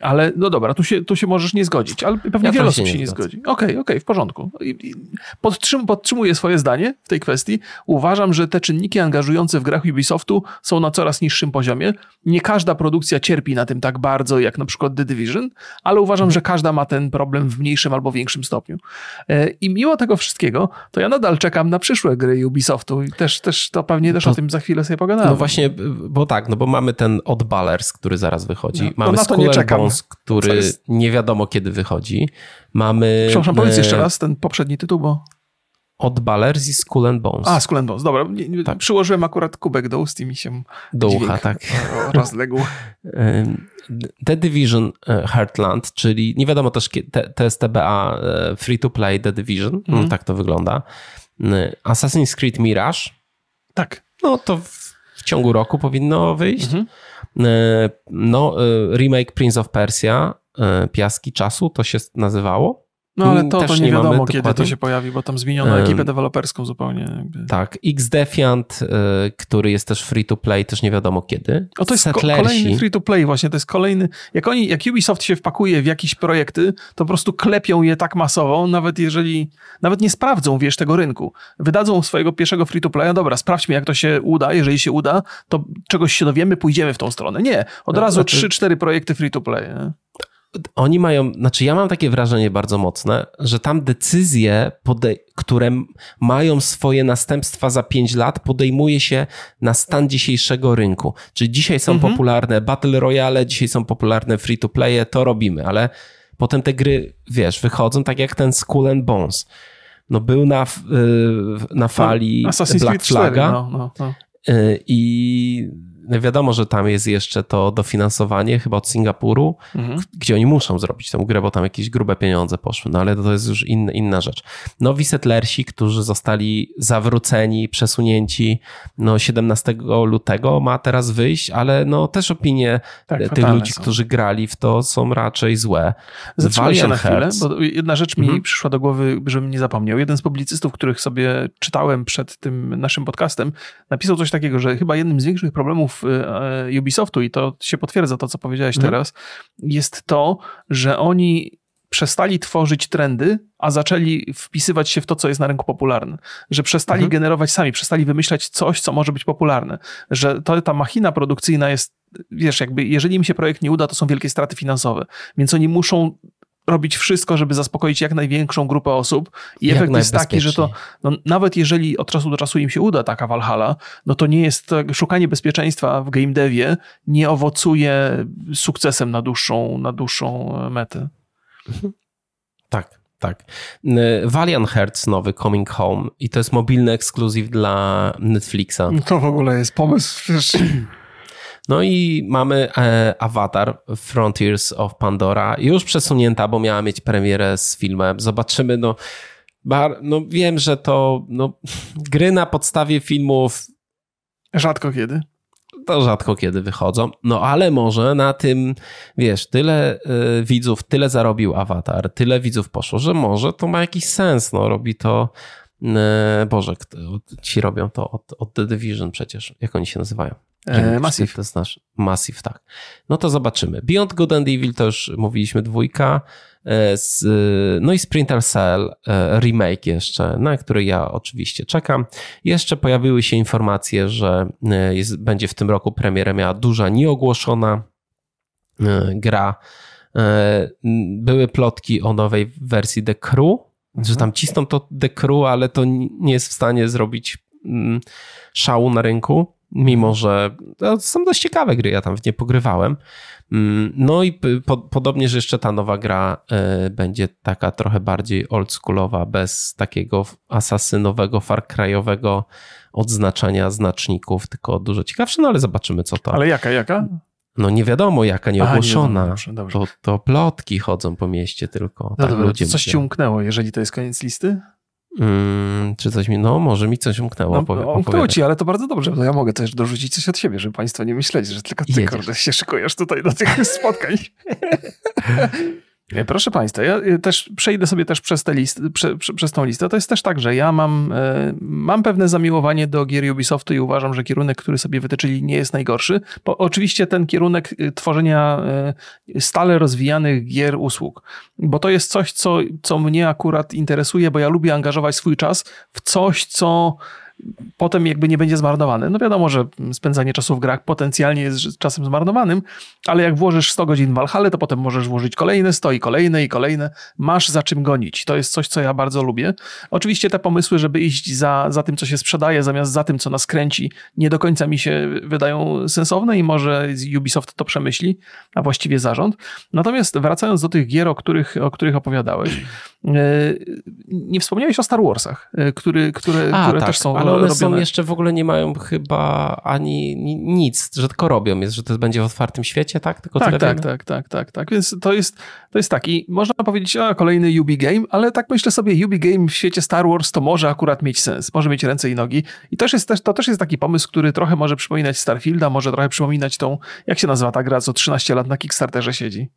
Speaker 1: ale no dobra, tu się, tu się możesz nie zgodzić, ale pewnie ja wiele osób się nie, nie zgodzi. Okej, okay, okej, okay, w porządku. Podtrzym, podtrzymuję swoje zdanie w tej kwestii. Uważam, że te czynniki angażujące w grach Ubisoftu są na coraz niższym poziomie. Nie każda produkcja cierpi na tym tak bardzo, jak na przykład The Division, ale uważam, że każda ma ten problem w mniejszym albo większym stopniu. E, I mimo tego wszystkiego, to ja nadal czekam na przyszłe gry Ubisoftu i też, też to pewnie też to, o tym za chwilę sobie pogadamy.
Speaker 2: No właśnie, bo tak, no bo mamy ten Od Ballers, który zaraz wychodzi. No, mamy no Skull Bones, który jest... nie wiadomo kiedy wychodzi. Mamy...
Speaker 1: Przepraszam, powiedz jeszcze raz ten poprzedni tytuł, bo...
Speaker 2: od Balerzi Skull and Bones.
Speaker 1: A, Skull and Bones, dobra. Tak. Przyłożyłem akurat kubek do ust i mi się
Speaker 2: do ucha, tak. [laughs]
Speaker 1: rozległ.
Speaker 2: The Division e, Heartland, czyli nie wiadomo też, to jest TBA e, Free to Play The Division, mm. tak to wygląda. E, Assassin's Creed Mirage.
Speaker 1: Tak.
Speaker 2: No to w, ciągu roku powinno wyjść. Mm -hmm. No, remake Prince of Persia, Piaski Czasu to się nazywało.
Speaker 1: No ale to, to nie, nie wiadomo, kiedy dokładnie. to się pojawi, bo tam zmieniono ekipę deweloperską zupełnie.
Speaker 2: Tak, Xdefiant, y, który jest też free to play, też nie wiadomo kiedy.
Speaker 1: O, to jest ko kolejny free to play właśnie, to jest kolejny, jak oni, jak Ubisoft się wpakuje w jakieś projekty, to po prostu klepią je tak masowo, nawet jeżeli, nawet nie sprawdzą, wiesz, tego rynku. Wydadzą swojego pierwszego free to playa, dobra, sprawdźmy jak to się uda, jeżeli się uda, to czegoś się dowiemy, pójdziemy w tą stronę. Nie, od no, razu znaczy... 3-4 projekty free to play. Nie?
Speaker 2: Oni mają, znaczy ja mam takie wrażenie bardzo mocne, że tam decyzje, które mają swoje następstwa za 5 lat, podejmuje się na stan dzisiejszego rynku. Czyli dzisiaj są mhm. popularne Battle Royale, dzisiaj są popularne free to play, to robimy, ale potem te gry, wiesz, wychodzą tak jak ten Skull and Bones. No był na, na fali no, Assassin's Black Flaga 4, no, no, no. Y, i no wiadomo, że tam jest jeszcze to dofinansowanie chyba od Singapuru, mhm. gdzie oni muszą zrobić tę grę, bo tam jakieś grube pieniądze poszły, no ale to jest już in, inna rzecz. Nowi settlersi, którzy zostali zawróceni, przesunięci, no 17 lutego ma teraz wyjść, ale no też opinie tak, tych ludzi, są. którzy grali w to są raczej złe.
Speaker 1: Zatrzymaj się na chwilę, bo jedna rzecz mi mhm. przyszła do głowy, żebym nie zapomniał. Jeden z publicystów, których sobie czytałem przed tym naszym podcastem, napisał coś takiego, że chyba jednym z większych problemów Y, Ubisoftu i to się potwierdza to, co powiedziałeś mhm. teraz, jest to, że oni przestali tworzyć trendy, a zaczęli wpisywać się w to, co jest na rynku popularne. Że przestali mhm. generować sami, przestali wymyślać coś, co może być popularne. Że to, ta machina produkcyjna jest, wiesz, jakby jeżeli im się projekt nie uda, to są wielkie straty finansowe. Więc oni muszą robić wszystko, żeby zaspokoić jak największą grupę osób i jak efekt jest taki, że to no, nawet jeżeli od czasu do czasu im się uda taka Valhalla, no to nie jest szukanie bezpieczeństwa w game devie nie owocuje sukcesem na dłuższą, na dłuższą metę.
Speaker 2: Tak, tak. Valiant Hearts nowy Coming Home i to jest mobilny ekskluzyw dla Netflixa.
Speaker 1: To w ogóle jest pomysł.
Speaker 2: No i mamy e, Avatar Frontiers of Pandora, już przesunięta, bo miała mieć premierę z filmem. Zobaczymy, no, bar, no wiem, że to no, [laughs] gry na podstawie filmów
Speaker 1: rzadko kiedy.
Speaker 2: To rzadko kiedy wychodzą. No ale może na tym, wiesz, tyle y, widzów, tyle zarobił Avatar, tyle widzów poszło, że może to ma jakiś sens. No robi to, y, Boże, ci robią to od, od The Division przecież. Jak oni się nazywają?
Speaker 1: E, Massive.
Speaker 2: To znasz. Massive, tak. No to zobaczymy. Beyond Good and Evil to już mówiliśmy dwójka. E, z, no i Sprinter Cell e, remake jeszcze, na który ja oczywiście czekam. Jeszcze pojawiły się informacje, że jest, będzie w tym roku premierę miała duża nieogłoszona gra. Były plotki o nowej wersji The Crew, mhm. że tam cisną to The Crew, ale to nie jest w stanie zrobić mm, szału na rynku mimo że to są dość ciekawe gry, ja tam w nie pogrywałem. Mm, no i po, podobnie, że jeszcze ta nowa gra y, będzie taka trochę bardziej oldschoolowa, bez takiego asasynowego, far krajowego odznaczania znaczników, tylko dużo ciekawsze, no ale zobaczymy co to.
Speaker 1: Ale jaka, jaka?
Speaker 2: No nie wiadomo jaka, nieogłoszona. Nie dobrze, dobrze. To, to plotki chodzą po mieście tylko.
Speaker 1: No tak dobra, ludzie coś mówią. ci umknęło, jeżeli to jest koniec listy?
Speaker 2: Hmm, czy coś mi, no może mi coś umknęło.
Speaker 1: No, umknęło ci, ale to bardzo dobrze, bo ja mogę też dorzucić coś od siebie, żeby państwo nie myśleli, że tylko ty, kurde, się szykujesz tutaj do tych [laughs] spotkań. [laughs] Proszę Państwa, ja też przejdę sobie też przez, te list, prze, prze, przez tą listę. To jest też tak, że ja mam, e, mam pewne zamiłowanie do gier Ubisoftu i uważam, że kierunek, który sobie wytyczyli, nie jest najgorszy. Bo oczywiście ten kierunek e, tworzenia e, stale rozwijanych gier, usług, bo to jest coś, co, co mnie akurat interesuje, bo ja lubię angażować swój czas w coś, co potem jakby nie będzie zmarnowany. No wiadomo, że spędzanie czasu w grach potencjalnie jest czasem zmarnowanym, ale jak włożysz 100 godzin w Valhalla, to potem możesz włożyć kolejne 100 i kolejne i kolejne. Masz za czym gonić. To jest coś, co ja bardzo lubię. Oczywiście te pomysły, żeby iść za, za tym, co się sprzedaje, zamiast za tym, co nas kręci, nie do końca mi się wydają sensowne i może Ubisoft to przemyśli, a właściwie zarząd. Natomiast wracając do tych gier, o których, o których opowiadałeś, e, nie wspomniałeś o Star Warsach, e, który, które, a, które tak, też są
Speaker 2: ale one
Speaker 1: robione.
Speaker 2: są jeszcze w ogóle nie mają chyba ani nic, że tylko robią, jest, że to będzie w otwartym świecie, tak? Tylko
Speaker 1: tak, tak, tak, tak, tak, tak. Więc to jest, to jest tak. I można powiedzieć, a kolejny Ubi Game, ale tak myślę sobie, Ubi Game w świecie Star Wars to może akurat mieć sens, może mieć ręce i nogi. I też jest to też jest taki pomysł, który trochę może przypominać Starfielda, może trochę przypominać tą, jak się nazywa ta gra, co 13 lat na Kickstarterze siedzi.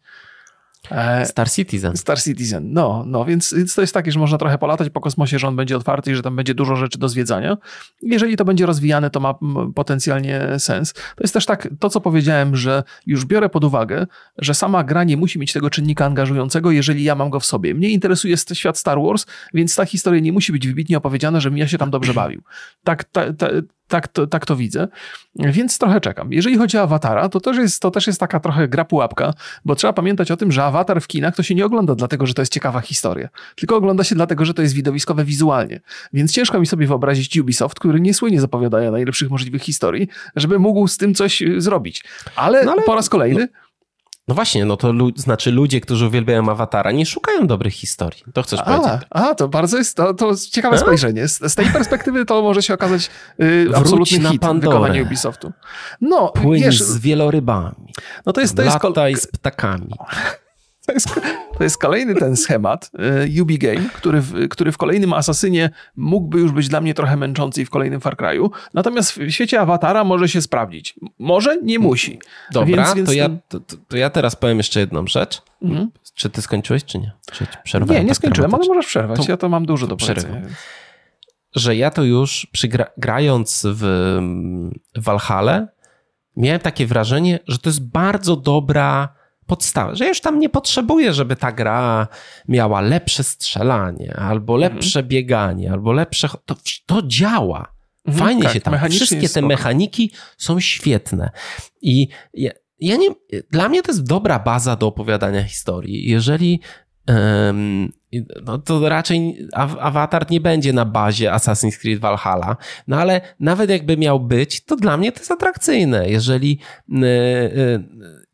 Speaker 2: E, Star Citizen.
Speaker 1: Star Citizen, no, no więc, więc to jest takie, że można trochę polatać po kosmosie, że on będzie otwarty i że tam będzie dużo rzeczy do zwiedzania. Jeżeli to będzie rozwijane, to ma potencjalnie sens. To jest też tak, to co powiedziałem, że już biorę pod uwagę, że sama gra nie musi mieć tego czynnika angażującego, jeżeli ja mam go w sobie. Mnie interesuje świat Star Wars, więc ta historia nie musi być wybitnie opowiedziana, żebym ja się tam dobrze bawił. Tak, ta, ta, tak to, tak to widzę, więc trochę czekam. Jeżeli chodzi o Awatara, to też, jest, to też jest taka trochę gra pułapka, bo trzeba pamiętać o tym, że Awatar w kinach to się nie ogląda dlatego, że to jest ciekawa historia, tylko ogląda się dlatego, że to jest widowiskowe wizualnie. Więc ciężko mi sobie wyobrazić Ubisoft, który nie słynie z opowiadania najlepszych możliwych historii, żeby mógł z tym coś y, zrobić. Ale, no ale po raz kolejny... No
Speaker 2: no właśnie, no to lu znaczy ludzie, którzy uwielbiają Awatara, nie szukają dobrych historii. To chcesz a, powiedzieć?
Speaker 1: A, to bardzo jest, to, to ciekawe a? spojrzenie. Z, z, tej perspektywy to może się okazać yy, absolutny na hit Pandorę. wykonanie Ubisoftu.
Speaker 2: No, Płyń wiesz, z wielorybami. No to jest, to jest
Speaker 1: Lataj
Speaker 2: z ptakami.
Speaker 1: To jest, to jest kolejny ten schemat y, Ubi Game, który w, który w kolejnym Asasynie mógłby już być dla mnie trochę męczący i w kolejnym Far Cry'u. Natomiast w świecie Awatara może się sprawdzić. Może, nie musi.
Speaker 2: Dobra, więc, więc to, ja, to, to, ja teraz powiem jeszcze jedną rzecz. Mhm. Czy ty skończyłeś, czy nie? Czy
Speaker 1: nie, nie tak skończyłem, ale możesz przerwać. To, ja to mam dużo do powiedzenia.
Speaker 2: Że ja to już grając w, w Valhalla miałem takie wrażenie, że to jest bardzo dobra podstawę, że już tam nie potrzebuję, żeby ta gra miała lepsze strzelanie, albo mhm. lepsze mhm. bieganie, albo lepsze. To, to działa. Mhm, Fajnie tak, się tam. Wszystkie te mechaniki są świetne. I ja, ja, nie. Dla mnie to jest dobra baza do opowiadania historii. Jeżeli. No to raczej awatar nie będzie na bazie Assassin's Creed Valhalla, no ale nawet jakby miał być, to dla mnie to jest atrakcyjne. Jeżeli y, y,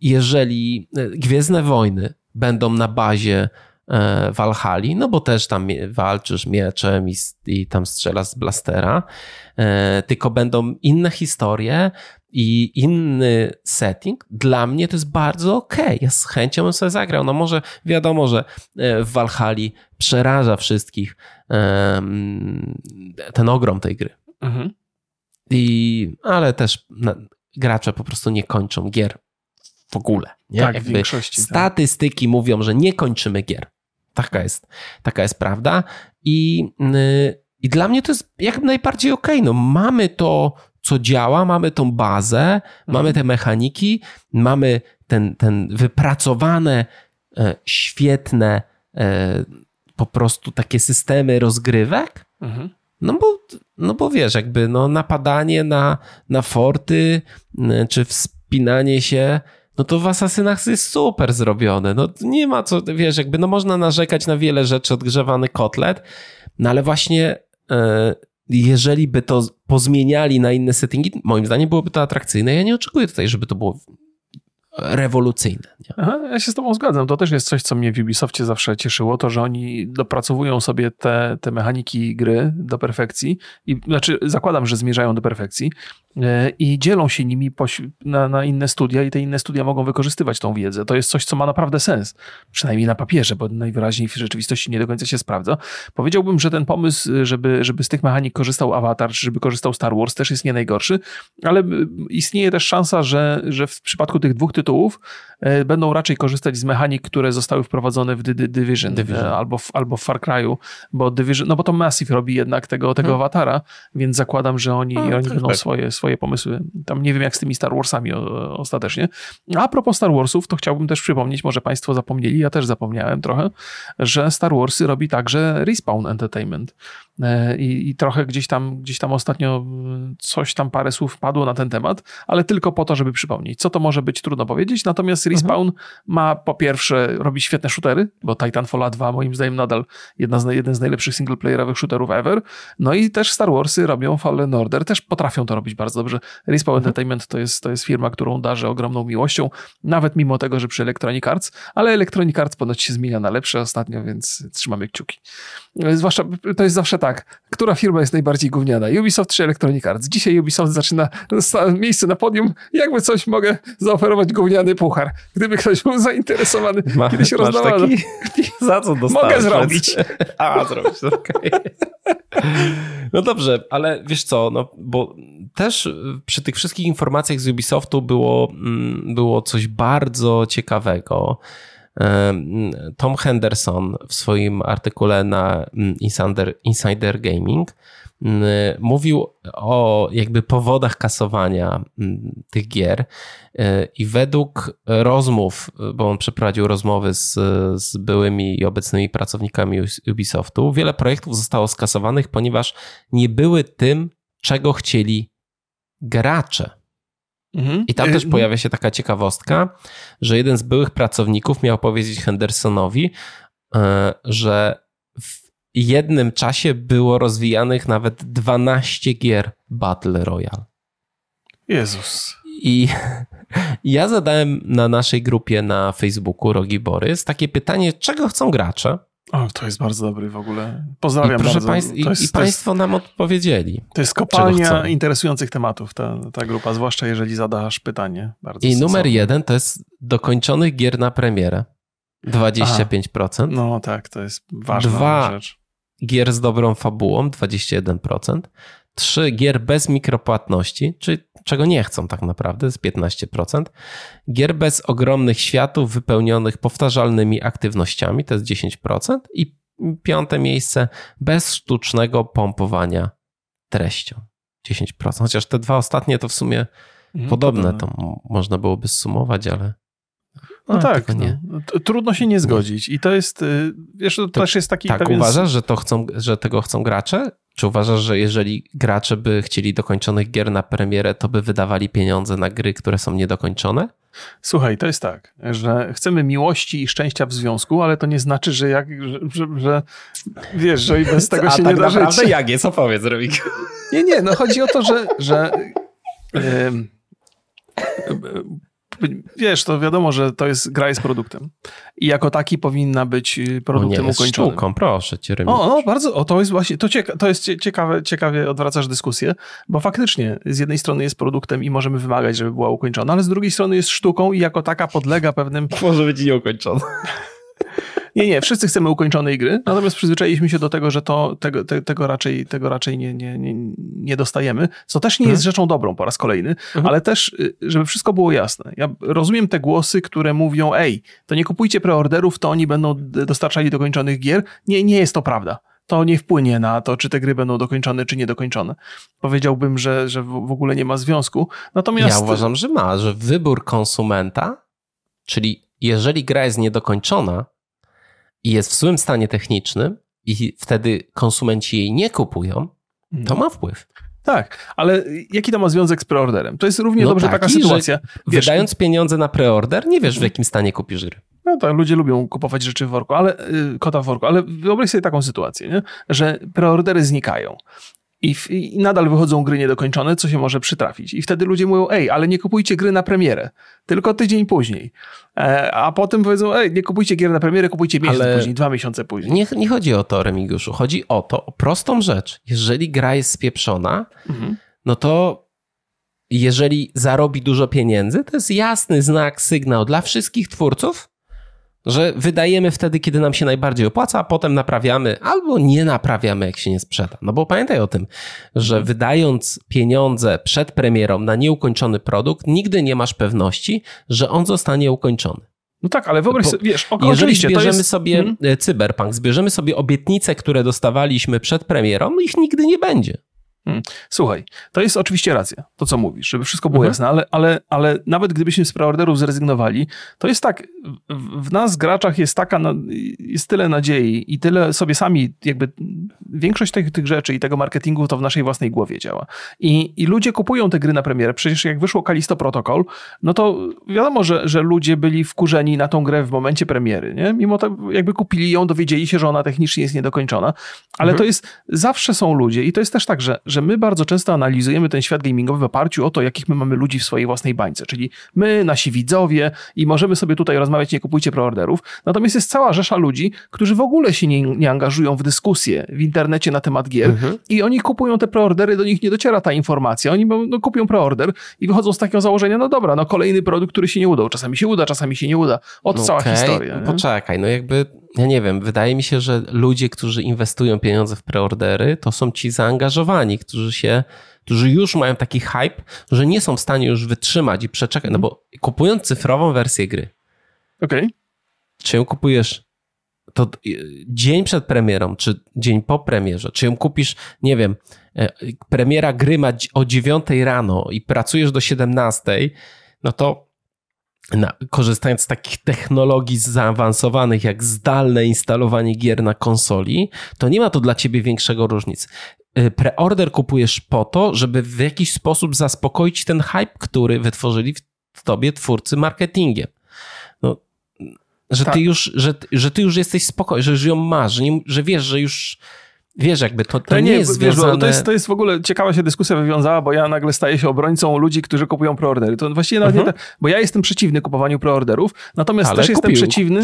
Speaker 2: jeżeli e, Gwiezdne Wojny będą na bazie e, Walhali, no bo też tam walczysz mieczem i, i tam strzelasz z blastera, e, tylko będą inne historie i inny setting, dla mnie to jest bardzo okej. Okay. Ja z chęcią bym sobie zagrał. No może wiadomo, że w Walhali przeraża wszystkich ten ogrom tej gry. Mhm. I, ale też gracze po prostu nie kończą gier w ogóle. Nie?
Speaker 1: Tak, Jakby w większości.
Speaker 2: Tak. Statystyki tak. mówią, że nie kończymy gier. Taka jest, taka jest prawda. I, yy, I dla mnie to jest jak najbardziej okej. Okay. No, mamy to, co działa, mamy tą bazę, mhm. mamy te mechaniki, mamy ten, ten wypracowane, e, świetne e, po prostu takie systemy rozgrywek. Mhm. No bo, no bo wiesz, jakby no napadanie na, na forty, czy wspinanie się no to w Asasynach jest super zrobione. No nie ma co, wiesz, jakby no można narzekać na wiele rzeczy, odgrzewany kotlet, no ale właśnie e, jeżeli by to pozmieniali na inne settingi, moim zdaniem byłoby to atrakcyjne. Ja nie oczekuję tutaj, żeby to było rewolucyjne.
Speaker 1: Aha, ja się z tobą zgadzam. To też jest coś, co mnie w Ubisoftie zawsze cieszyło, to, że oni dopracowują sobie te, te mechaniki gry do perfekcji i znaczy zakładam, że zmierzają do perfekcji e, i dzielą się nimi na, na, inne studia i te inne studia mogą wykorzystywać tą wiedzę. To jest coś, co ma naprawdę sens. Przynajmniej na papierze, bo najwyraźniej w rzeczywistości nie do końca się sprawdza. Powiedziałbym, że ten pomysł, żeby, żeby z tych mechanik korzystał Avatar, czy żeby korzystał Star Wars też jest nie najgorszy, ale istnieje też szansa, że, że w przypadku tych dwóch tytułów e, będą raczej korzystać z mechanik, które zostały wprowadzone w Division, Division. E, albo, w, albo w Far Cry'u, bo Division, no bo to Massive robi jednak tego, tego hmm. awatara, więc zakładam, że oni, A, oni będą tak. swoje, swoje pomysły. Tam nie wiem jak z tymi Star Warsami o, ostatecznie. A propos Star Warsów, to chciałbym też przypomnieć, może Państwo zapomnieli, ja też zapomniałem trochę, że Star Warsy robi także Respawn Entertainment. E, i, i trochę gdzieś tam, gdzieś tam ostatnio coś tam parę słów padło na ten temat, ale tylko po to, żeby przypomnieć. Co to może być, trudno powiedzieć, natomiast mhm. Respawn mhm. ma po pierwsze robi świetne shootery, bo Titanfall 2 moim zdaniem nadal jedna z, jeden z najlepszych singleplayerowych shooterów ever, no i też Star Warsy robią Fallen Order, też potrafią to robić bardzo dobrze. Respawn mhm. Entertainment to jest, to jest firma, którą darzę ogromną miłością, nawet mimo tego, że przy Electronic Arts, ale Electronic Arts ponoć się zmienia na lepsze ostatnio, więc trzymamy kciuki. Zwłaszcza, to jest zawsze tak, która firma jest najbardziej gówniana, Ubisoft czy Electronic Arts? Dzisiaj Ubisoft zaczyna miejsce na podium, jakby coś mogę zaoferować gówniany puchar. Gdyby ktoś był zainteresowany, [laughs] Ma, kiedyś rozdawano. Taki... [laughs]
Speaker 2: Za co dostałeś?
Speaker 1: Mogę zrobić. [laughs]
Speaker 2: A, zrobić, okej. Okay. No dobrze, ale wiesz co, no bo też przy tych wszystkich informacjach z Ubisoftu było, mm, było coś bardzo ciekawego. Tom Henderson w swoim artykule na Insider, Insider Gaming mówił o jakby powodach kasowania tych gier e, i według rozmów, bo on przeprowadził rozmowy z, z byłymi i obecnymi pracownikami Ubisoftu, wiele projektów zostało skasowanych, ponieważ nie były tym, czego chcieli gracze. Mhm. I tam też mhm. pojawia się taka ciekawostka, że jeden z byłych pracowników miał powiedzieć Hendersonowi, e, że w jednym czasie było rozwijanych nawet 12 gier Battle Royale.
Speaker 1: Jezus.
Speaker 2: I [laughs] ja zadałem na naszej grupie na Facebooku Rogi Borys takie pytanie, czego chcą gracze?
Speaker 1: O, to jest bardzo dobry w ogóle. Pozdrawiam I proszę bardzo.
Speaker 2: Państw, i, jest, i Państwo jest, nam odpowiedzieli.
Speaker 1: To jest kopalnia interesujących tematów, ta, ta grupa, zwłaszcza jeżeli zadasz pytanie. Bardzo
Speaker 2: I sensowne. numer jeden to jest dokończonych gier na premierę. 25%. Aha.
Speaker 1: No tak, to jest ważna
Speaker 2: Dwa,
Speaker 1: rzecz.
Speaker 2: gier z dobrą fabułą, 21%. Trzy gier bez mikropłatności, czyli czego nie chcą tak naprawdę, z 15%. Gier bez ogromnych światów wypełnionych powtarzalnymi aktywnościami, to jest 10%. I piąte miejsce, bez sztucznego pompowania treścią, 10%. Chociaż te dwa ostatnie to w sumie mhm, podobne, to można byłoby sumować, ale...
Speaker 1: No, no tak, nie. No, trudno się nie zgodzić. I to jest, y, wiesz, to, to też jest taki
Speaker 2: Tak,
Speaker 1: pewien...
Speaker 2: uważasz, że, to chcą, że tego chcą gracze? Czy uważasz, że jeżeli gracze by chcieli dokończonych gier na premierę, to by wydawali pieniądze na gry, które są niedokończone?
Speaker 1: Słuchaj, to jest tak, że chcemy miłości i szczęścia w związku, ale to nie znaczy, że jak, że, że, że wiesz, że i bez [laughs] tego się A nie tak da
Speaker 2: naprawdę żyć. jak jest? Opowiedz, Rubik.
Speaker 1: Nie, nie, no chodzi o to, że, że yy, wiesz, to wiadomo, że to jest gra jest produktem. I jako taki powinna być y, produktem
Speaker 2: nie,
Speaker 1: ukończonym.
Speaker 2: Sztuką, proszę cię,
Speaker 1: O, no, bardzo, o, to jest właśnie, to, cieka, to jest ciekawe, ciekawie odwracasz dyskusję, bo faktycznie z jednej strony jest produktem i możemy wymagać, żeby była ukończona, ale z drugiej strony jest sztuką i jako taka podlega pewnym... [laughs]
Speaker 2: Może być nieukończona.
Speaker 1: Nie, nie, wszyscy chcemy ukończonej gry, natomiast przyzwyczailiśmy się do tego, że to, tego, te, tego raczej, tego raczej nie, nie, nie, nie dostajemy, co też nie mhm. jest rzeczą dobrą po raz kolejny, mhm. ale też, y, żeby wszystko było jasne. Ja rozumiem te głosy, które mówią, ej, to nie kupujcie preorderów, to oni będą dostarczali dokończonych gier. Nie, nie jest to prawda to nie wpłynie na to, czy te gry będą dokończone, czy niedokończone. Powiedziałbym, że, że w ogóle nie ma związku. Natomiast.
Speaker 2: Ja uważam, że ma, że wybór konsumenta, czyli jeżeli gra jest niedokończona, i jest w złym stanie technicznym i wtedy konsumenci jej nie kupują, to mhm. ma wpływ.
Speaker 1: Tak, ale jaki to ma związek z preorderem? To jest równie no dobrze taki, taka sytuacja.
Speaker 2: Wiesz, wydając pieniądze na preorder, nie wiesz w jakim stanie kupisz gry.
Speaker 1: No tak, ludzie lubią kupować rzeczy w worku, ale y, kota w worku, ale wyobraź sobie taką sytuację, nie? że preordery znikają. I, w, I, nadal wychodzą gry niedokończone, co się może przytrafić. I wtedy ludzie mówią, ej, ale nie kupujcie gry na premierę, tylko tydzień później. E, a potem powiedzą, ej, nie kupujcie gier na premierę, kupujcie miesiąc ale później, dwa miesiące później.
Speaker 2: Nie, nie chodzi o to, Remigiuszu. Chodzi o to, o prostą rzecz. Jeżeli gra jest spieprzona, mhm. no to jeżeli zarobi dużo pieniędzy, to jest jasny znak, sygnał dla wszystkich twórców, że wydajemy wtedy, kiedy nam się najbardziej opłaca, a potem naprawiamy albo nie naprawiamy, jak się nie sprzeda. No bo pamiętaj o tym, że mhm. wydając pieniądze przed premierą na nieukończony produkt, nigdy nie masz pewności, że on zostanie ukończony.
Speaker 1: No tak, ale wyobraź sobie, wiesz,
Speaker 2: jeżeli zbierzemy jest... sobie hmm? Cyberpunk, zbierzemy sobie obietnice, które dostawaliśmy przed premierą, ich nigdy nie będzie.
Speaker 1: Hmm. Słuchaj, to jest oczywiście racja, to co mówisz, żeby wszystko było mhm. jasne, ale, ale, ale nawet gdybyśmy z preorderów zrezygnowali, to jest tak, w, w nas graczach jest taka, jest tyle nadziei i tyle sobie sami, jakby większość tych, tych rzeczy i tego marketingu to w naszej własnej głowie działa. I, I ludzie kupują te gry na premierę, przecież jak wyszło Kalisto Protocol, no to wiadomo, że, że ludzie byli wkurzeni na tą grę w momencie premiery, nie? Mimo to jakby kupili ją, dowiedzieli się, że ona technicznie jest niedokończona, ale mhm. to jest, zawsze są ludzie i to jest też tak, że że my bardzo często analizujemy ten świat gamingowy w oparciu o to, jakich my mamy ludzi w swojej własnej bańce, czyli my, nasi widzowie i możemy sobie tutaj rozmawiać, nie kupujcie preorderów. Natomiast jest cała rzesza ludzi, którzy w ogóle się nie, nie angażują w dyskusję w internecie na temat gier mhm. i oni kupują te preordery, do nich nie dociera ta informacja. Oni no, kupią preorder i wychodzą z takiego założenia, no dobra, no kolejny produkt, który się nie udał. Czasami się uda, czasami się nie uda. Od no cała historia.
Speaker 2: Nie? Poczekaj, no jakby ja nie wiem, wydaje mi się, że ludzie, którzy inwestują pieniądze w preordery, to są ci zaangażowani, którzy się, którzy już mają taki hype, że nie są w stanie już wytrzymać i przeczekać, no bo kupując cyfrową wersję gry.
Speaker 1: Okej. Okay.
Speaker 2: Czy ją kupujesz to dzień przed premierą, czy dzień po premierze, czy ją kupisz, nie wiem, e, premiera gry ma o 9 rano i pracujesz do 17, no to na, korzystając z takich technologii zaawansowanych jak zdalne instalowanie gier na konsoli, to nie ma to dla ciebie większego różnic. Y, preorder kupujesz po to, żeby w jakiś sposób zaspokoić ten hype, który wytworzyli w tobie twórcy marketingiem. No, że, tak. ty już, że, że ty już jesteś spokojny, że już ją masz, że, nie, że wiesz, że już Wiesz, jakby to, to nie, nie, jest wiesz, związane...
Speaker 1: to, jest, to jest w ogóle ciekawa się dyskusja wywiązała, bo ja nagle staję się obrońcą ludzi, którzy kupują preordery. To właściwie nawet -huh. nie mhm. bo ja jestem przeciwny kupowaniu preorderów, natomiast Ale też kupił. jestem przeciwny...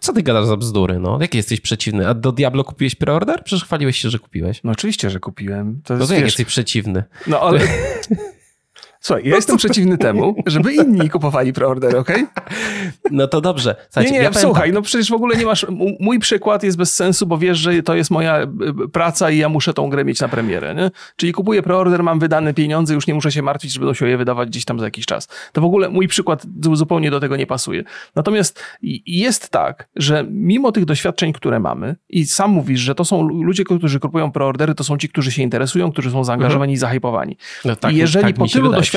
Speaker 2: Co ty gadasz za bzdury, no? Jaki jesteś przeciwny? A do Diablo kupiłeś preorder? Przecież chwaliłeś się, że kupiłeś.
Speaker 1: No oczywiście, że kupiłem.
Speaker 2: To, jest, no to jak jesteś przeciwny?
Speaker 1: No ale... [laughs] Słuchaj, ja jestem przeciwny temu, żeby inni kupowali preordery, ok?
Speaker 2: No to dobrze.
Speaker 1: Słuchajcie, nie, nie, ja słuchaj, tak. no przecież w ogóle nie masz... Mój przykład jest bez sensu, bo wiesz, że to jest moja praca i ja muszę tą grę mieć na premierę, nie? Czyli kupuję preorder, mam wydane pieniądze, już nie muszę się martwić, że będą się je wydawać gdzieś tam za jakiś czas. To w ogóle mój przykład zupełnie do tego nie pasuje. Natomiast jest tak, że mimo tych doświadczeń, które mamy i sam mówisz, że to są ludzie, którzy kupują preordery, to są ci, którzy się interesują, którzy są zaangażowani mhm. i zahypowani. No tak, I jeżeli tak po tylu doświadczeniach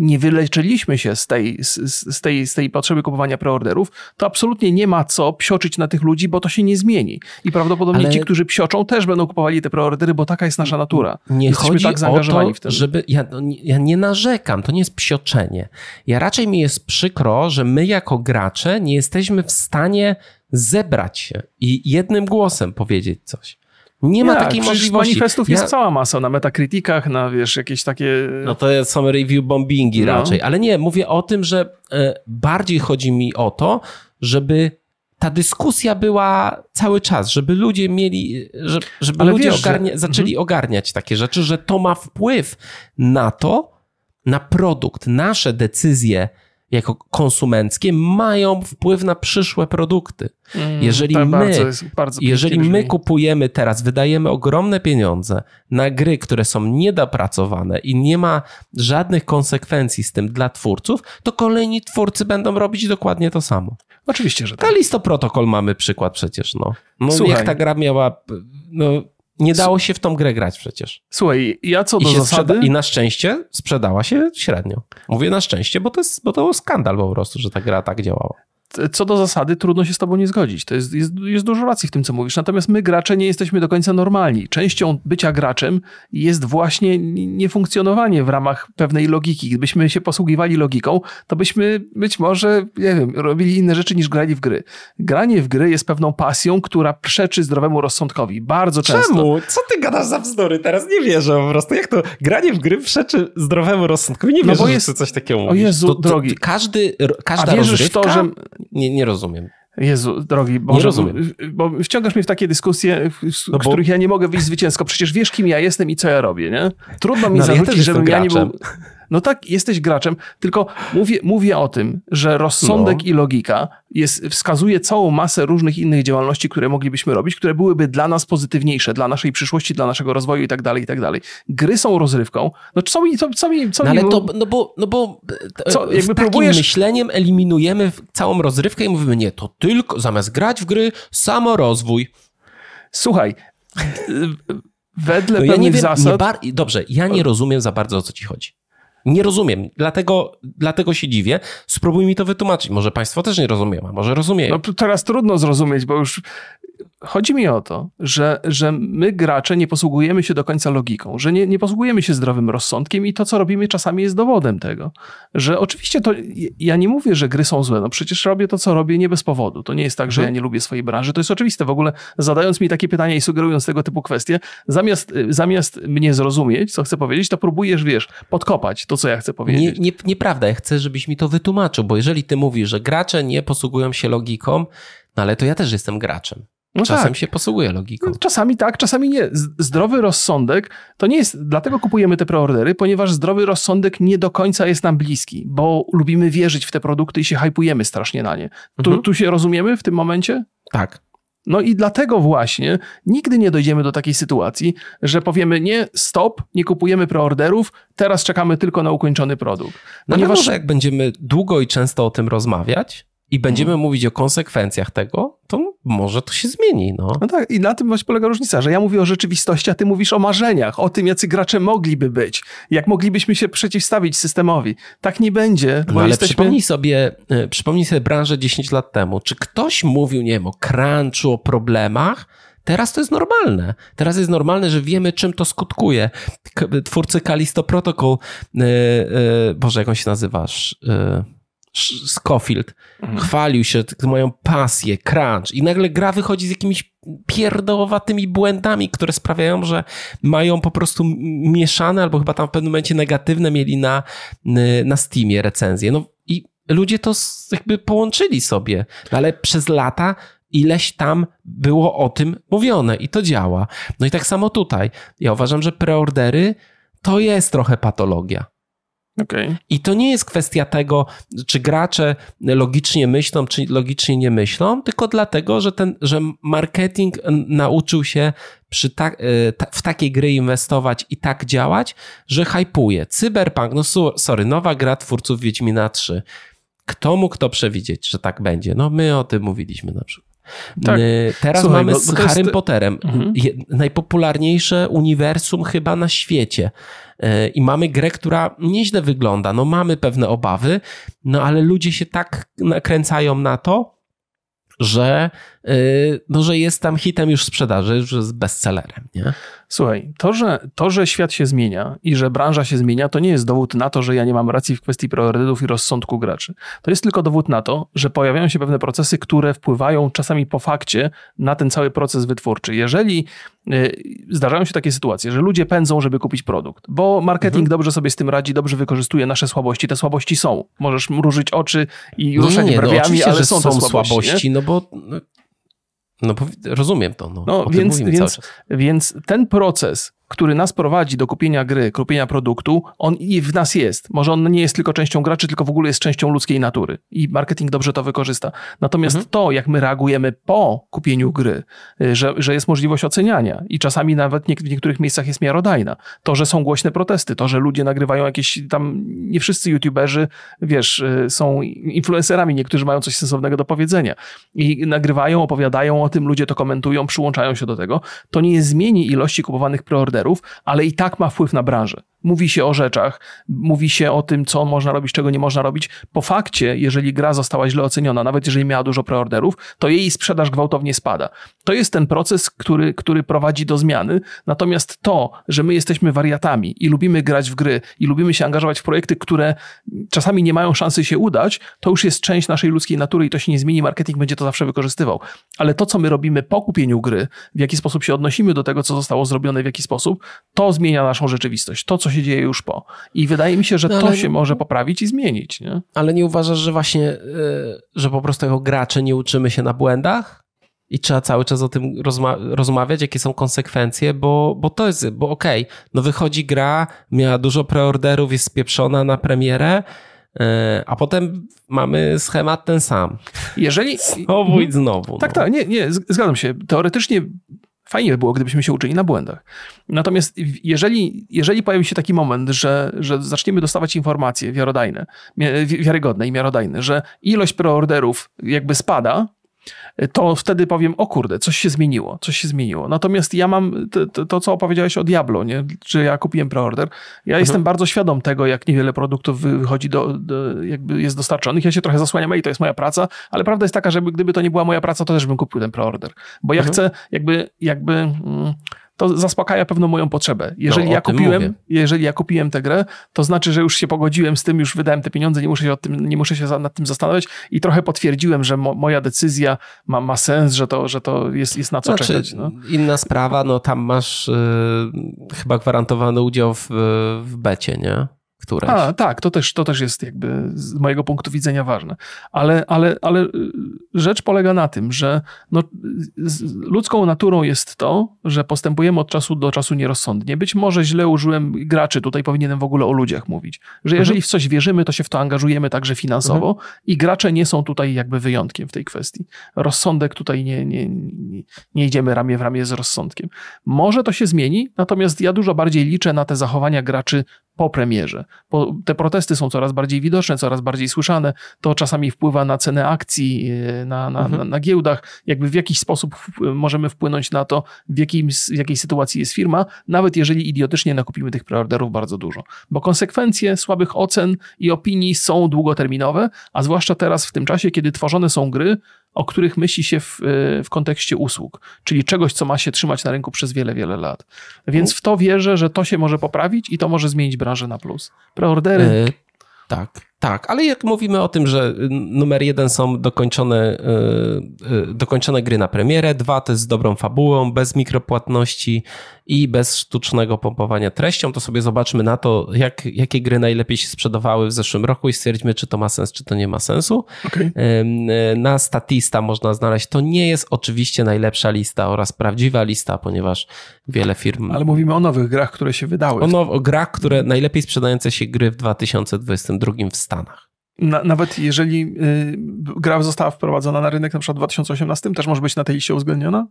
Speaker 1: nie wyleczyliśmy się z tej, z, z, tej, z tej potrzeby kupowania preorderów, to absolutnie nie ma co psioczyć na tych ludzi, bo to się nie zmieni. I prawdopodobnie Ale... ci, którzy psioczą, też będą kupowali te preordery, bo taka jest nasza natura.
Speaker 2: Nie Jesteśmy chodzi tak zaangażowani o to, w tym. Żeby, ja, no, ja nie narzekam, to nie jest psioczenie. Ja raczej mi jest przykro, że my jako gracze nie jesteśmy w stanie zebrać się i jednym głosem powiedzieć coś. Nie ma takiej możliwości.
Speaker 1: manifestów ja... jest cała masa na metakrytykach, na wiesz, jakieś takie...
Speaker 2: No to są review bombingi no. raczej, ale nie, mówię o tym, że e, bardziej chodzi mi o to, żeby ta dyskusja była cały czas, żeby ludzie mieli, żeby, ludzie wiesz, ogarnia, że... zaczęli mhm. ogarniać takie rzeczy, że to ma wpływ na to, na produkt, nasze decyzje jako konsumenckie mają wpływ na przyszłe produkty. Mm, jeżeli my, bardzo bardzo jeżeli my kupujemy teraz, wydajemy ogromne pieniądze na gry, które są niedopracowane i nie ma żadnych konsekwencji z tym dla twórców, to kolejni twórcy będą robić dokładnie to samo.
Speaker 1: Oczywiście, że tak.
Speaker 2: Kalisto Protocol mamy przykład przecież. No. No, Słuchaj, jak ta gra miała... No, nie dało się w tą grę grać przecież.
Speaker 1: Słuchaj, ja co do I zasady...
Speaker 2: I na szczęście sprzedała się średnio. Mówię na szczęście, bo to, jest, bo to był skandal po prostu, że ta gra tak działała
Speaker 1: co do zasady trudno się z tobą nie zgodzić. To jest, jest, jest dużo racji w tym, co mówisz. Natomiast my, gracze, nie jesteśmy do końca normalni. Częścią bycia graczem jest właśnie niefunkcjonowanie w ramach pewnej logiki. Gdybyśmy się posługiwali logiką, to byśmy być może, nie wiem, robili inne rzeczy niż grali w gry. Granie w gry jest pewną pasją, która przeczy zdrowemu rozsądkowi. Bardzo
Speaker 2: Czemu?
Speaker 1: często.
Speaker 2: Czemu? Co ty gadasz za bzdury? Teraz nie wierzę po prostu. Jak to? Granie w gry przeczy zdrowemu rozsądkowi? Nie wierzę, no bo jest... że coś takiego mówisz.
Speaker 1: O Jezu, to, to,
Speaker 2: drogi. Każdy, każda A wierzysz rozrywka... to, że nie, nie rozumiem.
Speaker 1: Jezu, drogi, bo,
Speaker 2: nie rozumiem.
Speaker 1: bo wciągasz mnie w takie dyskusje, z no bo... których ja nie mogę wyjść zwycięsko. Przecież wiesz, kim ja jestem i co ja robię, nie? Trudno mi no, zarzucić, ja żebym ja nie był... No tak, jesteś graczem, tylko mówię, mówię o tym, że rozsądek no. i logika jest, wskazuje całą masę różnych innych działalności, które moglibyśmy robić, które byłyby dla nas pozytywniejsze, dla naszej przyszłości, dla naszego rozwoju i tak dalej, i tak dalej. Gry są rozrywką. No co mi, co, co mi, co
Speaker 2: no,
Speaker 1: mi...
Speaker 2: Ale to, no bo, no bo co, jakby próbujesz... myśleniem eliminujemy całą rozrywkę i mówimy, nie, to tylko, zamiast grać w gry, samorozwój.
Speaker 1: Słuchaj, [laughs] wedle
Speaker 2: No ja
Speaker 1: pewnych
Speaker 2: nie wiem,
Speaker 1: zasad...
Speaker 2: bar... Dobrze, ja nie rozumiem za bardzo o co ci chodzi. Nie rozumiem, dlatego, dlatego się dziwię. Spróbuj mi to wytłumaczyć. Może państwo też nie rozumieją, a może rozumieją.
Speaker 1: No teraz trudno zrozumieć, bo już chodzi mi o to, że, że my gracze nie posługujemy się do końca logiką, że nie, nie posługujemy się zdrowym rozsądkiem i to, co robimy czasami jest dowodem tego, że oczywiście to, ja nie mówię, że gry są złe, no przecież robię to, co robię nie bez powodu. To nie jest tak, że ja
Speaker 2: Mhm.
Speaker 1: nie lubię swojej branży, to jest oczywiste. W ogóle zadając mi takie pytania i sugerując tego typu kwestie, zamiast, zamiast mnie zrozumieć, co chcę powiedzieć, to próbujesz, wiesz, podkopać to, co ja chcę
Speaker 2: Nie,
Speaker 1: powiedzieć.
Speaker 2: nie, nieprawda, ja chcę, żebyś mi to wytłumaczył, bo jeżeli ty mówisz, że gracze nie posługują się logiką, no ale to ja też jestem graczem.
Speaker 1: No
Speaker 2: Czasem
Speaker 1: tak.
Speaker 2: się posługuję logiką.
Speaker 1: Czasami tak, czasami nie. Zdrowy rozsądek to nie jest. Dlatego kupujemy te preordery, ponieważ zdrowy rozsądek nie do końca jest nam bliski, bo lubimy wierzyć w te produkty i się hypujemy strasznie na nie. Tu,
Speaker 2: Mhm.
Speaker 1: tu się rozumiemy w tym momencie?
Speaker 2: Tak.
Speaker 1: No i dlatego właśnie nigdy nie dojdziemy do takiej sytuacji, że powiemy nie, stop, nie kupujemy preorderów, teraz czekamy tylko na ukończony produkt.
Speaker 2: No
Speaker 1: Ponieważ
Speaker 2: może jak będziemy długo i często o tym rozmawiać i będziemy
Speaker 1: Mhm.
Speaker 2: mówić o konsekwencjach tego, to może to się zmieni. No.
Speaker 1: No tak, i na tym właśnie polega różnica, że ja mówię o rzeczywistości, a ty mówisz o marzeniach, o tym, jacy gracze mogliby być, jak moglibyśmy się przeciwstawić systemowi. Tak nie będzie, bo
Speaker 2: No ale
Speaker 1: jesteśmy...
Speaker 2: przypomnij sobie, e, przypomnij sobie branżę 10 lat temu. Czy ktoś mówił, nie wiem, o crunchu, o problemach? Teraz to jest normalne. Teraz jest normalne, że wiemy, czym to skutkuje. Twórcy Callisto Protocol, e, e, Boże, jak on się nazywasz? Sz- Scofield
Speaker 1: Mhm.
Speaker 2: chwalił się, mają pasję, crunch i nagle gra wychodzi z jakimiś pierdołowatymi błędami, które sprawiają, że mają po prostu mieszane albo chyba tam w pewnym momencie negatywne mieli na, na Steamie recenzje. No i ludzie to jakby połączyli sobie, no ale przez lata ileś tam było o tym mówione i to działa. No i tak samo tutaj. Ja uważam, że preordery to jest trochę patologia.
Speaker 1: Okej.
Speaker 2: I to nie jest kwestia tego, czy gracze logicznie myślą, czy logicznie nie myślą, tylko dlatego, że, ten, że marketing nauczył się e, ta, w takie gry inwestować i tak działać, że hypuje. Cyberpunk, no sorry, nowa gra twórców Wiedźmina 3. Kto mógł to przewidzieć, że tak będzie? No my o tym mówiliśmy na przykład.
Speaker 1: Tak.
Speaker 2: Y, Teraz
Speaker 1: Słuchaj,
Speaker 2: mamy z
Speaker 1: jest-
Speaker 2: Harrym Potterem
Speaker 1: Mhm.
Speaker 2: je- najpopularniejsze uniwersum chyba na świecie. Y, I mamy grę, która nieźle wygląda. No mamy pewne obawy, no ale ludzie się tak nakręcają na to, że, y, no, że jest tam hitem już sprzedaży, że jest bestsellerem. Nie?
Speaker 1: Słuchaj, to że, to, że świat się zmienia i że branża się zmienia, to nie jest dowód na to, że ja nie mam racji w kwestii priorytetów i rozsądku graczy. To jest tylko dowód na to, że pojawiają się pewne procesy, które wpływają czasami po fakcie na ten cały proces wytwórczy. Jeżeli zdarzają się takie sytuacje, że ludzie pędzą, żeby kupić produkt, bo marketing dobrze sobie z tym radzi, dobrze wykorzystuje nasze słabości. Te słabości są. Możesz mrużyć oczy i ruszać
Speaker 2: nie, no,
Speaker 1: brwiami,
Speaker 2: oczywiście,
Speaker 1: ale
Speaker 2: że
Speaker 1: są te słabości. nie?
Speaker 2: no bo no, no, bo rozumiem to. No,
Speaker 1: No, więc, więc, więc ten proces, który nas prowadzi do kupienia gry, kupienia produktu, on i w nas jest. Może on nie jest tylko częścią graczy, tylko w ogóle jest częścią ludzkiej natury. I marketing dobrze to wykorzysta. Natomiast
Speaker 2: Mhm.
Speaker 1: to, jak my reagujemy po kupieniu gry, y, że, że jest możliwość oceniania i czasami nawet nie, w niektórych miejscach jest miarodajna. To, że są głośne protesty, to, że ludzie nagrywają jakieś tam, nie wszyscy youtuberzy, wiesz, y, są influencerami, niektórzy mają coś sensownego do powiedzenia i nagrywają, opowiadają o tym, ludzie to komentują, przyłączają się do tego, to nie zmieni ilości kupowanych preorderów, ale i tak ma wpływ na branżę. Mówi się o rzeczach, mówi się o tym, co można robić, czego nie można robić. Po fakcie, jeżeli gra została źle oceniona, nawet jeżeli miała dużo preorderów, to jej sprzedaż gwałtownie spada. To jest ten proces, który, który prowadzi do zmiany. Natomiast to, że my jesteśmy wariatami i lubimy grać w gry i lubimy się angażować w projekty, które czasami nie mają szansy się udać, to już jest część naszej ludzkiej natury i to się nie zmieni. Marketing będzie to zawsze wykorzystywał. Ale to, co my robimy po kupieniu gry, w jaki sposób się odnosimy do tego, co zostało zrobione, w jaki sposób, to zmienia naszą rzeczywistość. To, co się dzieje już po. I wydaje mi się, że
Speaker 2: No,
Speaker 1: to się może poprawić i zmienić. Nie?
Speaker 2: Ale nie uważasz, że właśnie, y, że po prostu jako gracze nie uczymy się na błędach? I trzeba cały czas o tym rozma- rozmawiać, jakie są konsekwencje, bo, bo to jest, bo okej, no wychodzi gra, miała dużo preorderów, jest spieprzona na premierę, y, a potem mamy schemat ten sam.
Speaker 1: Jeżeli...
Speaker 2: Znowu i znowu.
Speaker 1: Tak,
Speaker 2: no.
Speaker 1: tak, nie, nie, zgadzam się. Teoretycznie fajnie by było, gdybyśmy się uczyli na błędach. Natomiast jeżeli, jeżeli pojawi się taki moment, że, że zaczniemy dostawać informacje wiarodajne, wiarygodne i miarodajne, że ilość preorderów jakby spada, to wtedy powiem, o kurde, coś się zmieniło, coś się zmieniło. Natomiast ja mam to, to co opowiedziałeś o Diablo, nie? że ja kupiłem preorder. Ja mhm. jestem bardzo świadom tego, jak niewiele produktów wychodzi do, do, jakby jest dostarczonych. Ja się trochę zasłaniam, i to jest moja praca, ale prawda jest taka, że gdyby to nie była moja praca, to też bym kupił ten preorder. Bo ja mhm. chcę jakby, jakby mm, to zaspokaja pewną moją potrzebę. Jeżeli, no, ja kupiłem, jeżeli ja kupiłem tę grę, to znaczy, że już się pogodziłem z tym, już wydałem te pieniądze, nie muszę się, tym, nie muszę się nad tym zastanawiać i trochę potwierdziłem, że mo, moja decyzja ma, ma sens, że to, że to jest, jest na co znaczy, czekać. No.
Speaker 2: Inna sprawa, no tam masz yy, chyba gwarantowany udział w, w becie, nie? Któreś.
Speaker 1: A, tak, to też, to też jest jakby z mojego punktu widzenia ważne. Ale, ale, ale y, rzecz polega na tym, że no, ludzką naturą jest to, że postępujemy od czasu do czasu nierozsądnie. Być może źle użyłem graczy, tutaj powinienem w ogóle o ludziach mówić, że jeżeli mhm. w coś wierzymy, to się w to angażujemy także finansowo mhm. i gracze nie są tutaj jakby wyjątkiem w tej kwestii. Rozsądek tutaj nie, nie, nie, nie idziemy ramię w ramię z rozsądkiem. Może to się zmieni, natomiast ja dużo bardziej liczę na te zachowania graczy po premierze. Bo te protesty są coraz bardziej widoczne, coraz bardziej słyszane. To czasami wpływa na cenę akcji e, na, na, mhm. na, na giełdach. Jakby w jakiś sposób możemy wpłynąć na to, w, jakim, w jakiej sytuacji jest firma, nawet jeżeli idiotycznie nakupimy tych preorderów bardzo dużo. Bo konsekwencje słabych ocen i opinii są długoterminowe, a zwłaszcza teraz w tym czasie, kiedy tworzone są gry, o których myśli się w, w kontekście usług, czyli czegoś, co ma się trzymać na rynku przez wiele, wiele lat. Więc w to wierzę, że to się może poprawić i to może zmienić branżę na plus. Preordery. E,
Speaker 2: tak. Tak, ale jak mówimy o tym, że numer jeden są dokończone, yy, dokończone gry na premierę, dwa to jest z dobrą fabułą, bez mikropłatności i bez sztucznego pompowania treścią, to sobie zobaczmy na to, jak, jakie gry najlepiej się sprzedawały w zeszłym roku i stwierdźmy, czy to ma sens, czy to nie ma sensu. Okay. Na Statista można znaleźć, to nie jest oczywiście najlepsza lista oraz prawdziwa lista, ponieważ wiele firm...
Speaker 1: Ale mówimy o nowych grach, które się wydały.
Speaker 2: O, now, o grach, które najlepiej sprzedające się gry w 2022 w Stanach.
Speaker 1: Na, nawet jeżeli y, gra została wprowadzona na rynek na przykład w 2018, też może być na tej liście uwzględniona?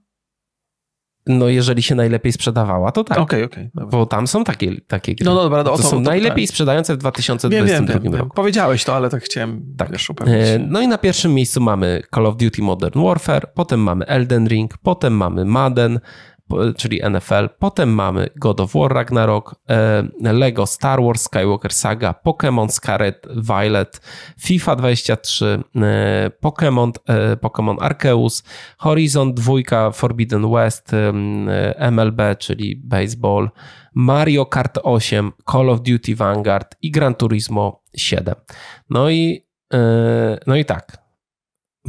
Speaker 2: No, jeżeli się najlepiej sprzedawała, to tak.
Speaker 1: Okej, okay, okej.
Speaker 2: Okay, bo tam są takie, takie gry.
Speaker 1: No, no dobra, no,
Speaker 2: to, to są to, najlepiej tak. sprzedające w 2022 wiem, wiem, roku.
Speaker 1: Powiedziałeś to, ale tak chciałem tak. Wiesz, upewnić.
Speaker 2: E, no i na pierwszym miejscu mamy Call of Duty Modern Warfare, potem mamy Elden Ring, potem mamy Madden, czyli NFL. Potem mamy God of War Ragnarok, e, Lego Star Wars Skywalker Saga, Pokémon Scarlet Violet, FIFA 23, e, Pokémon, e, Pokémon Arceus, Horizon 2 Forbidden West, MLB, czyli baseball, Mario Kart 8, Call of Duty Vanguard i Gran Turismo 7. No i, no i tak,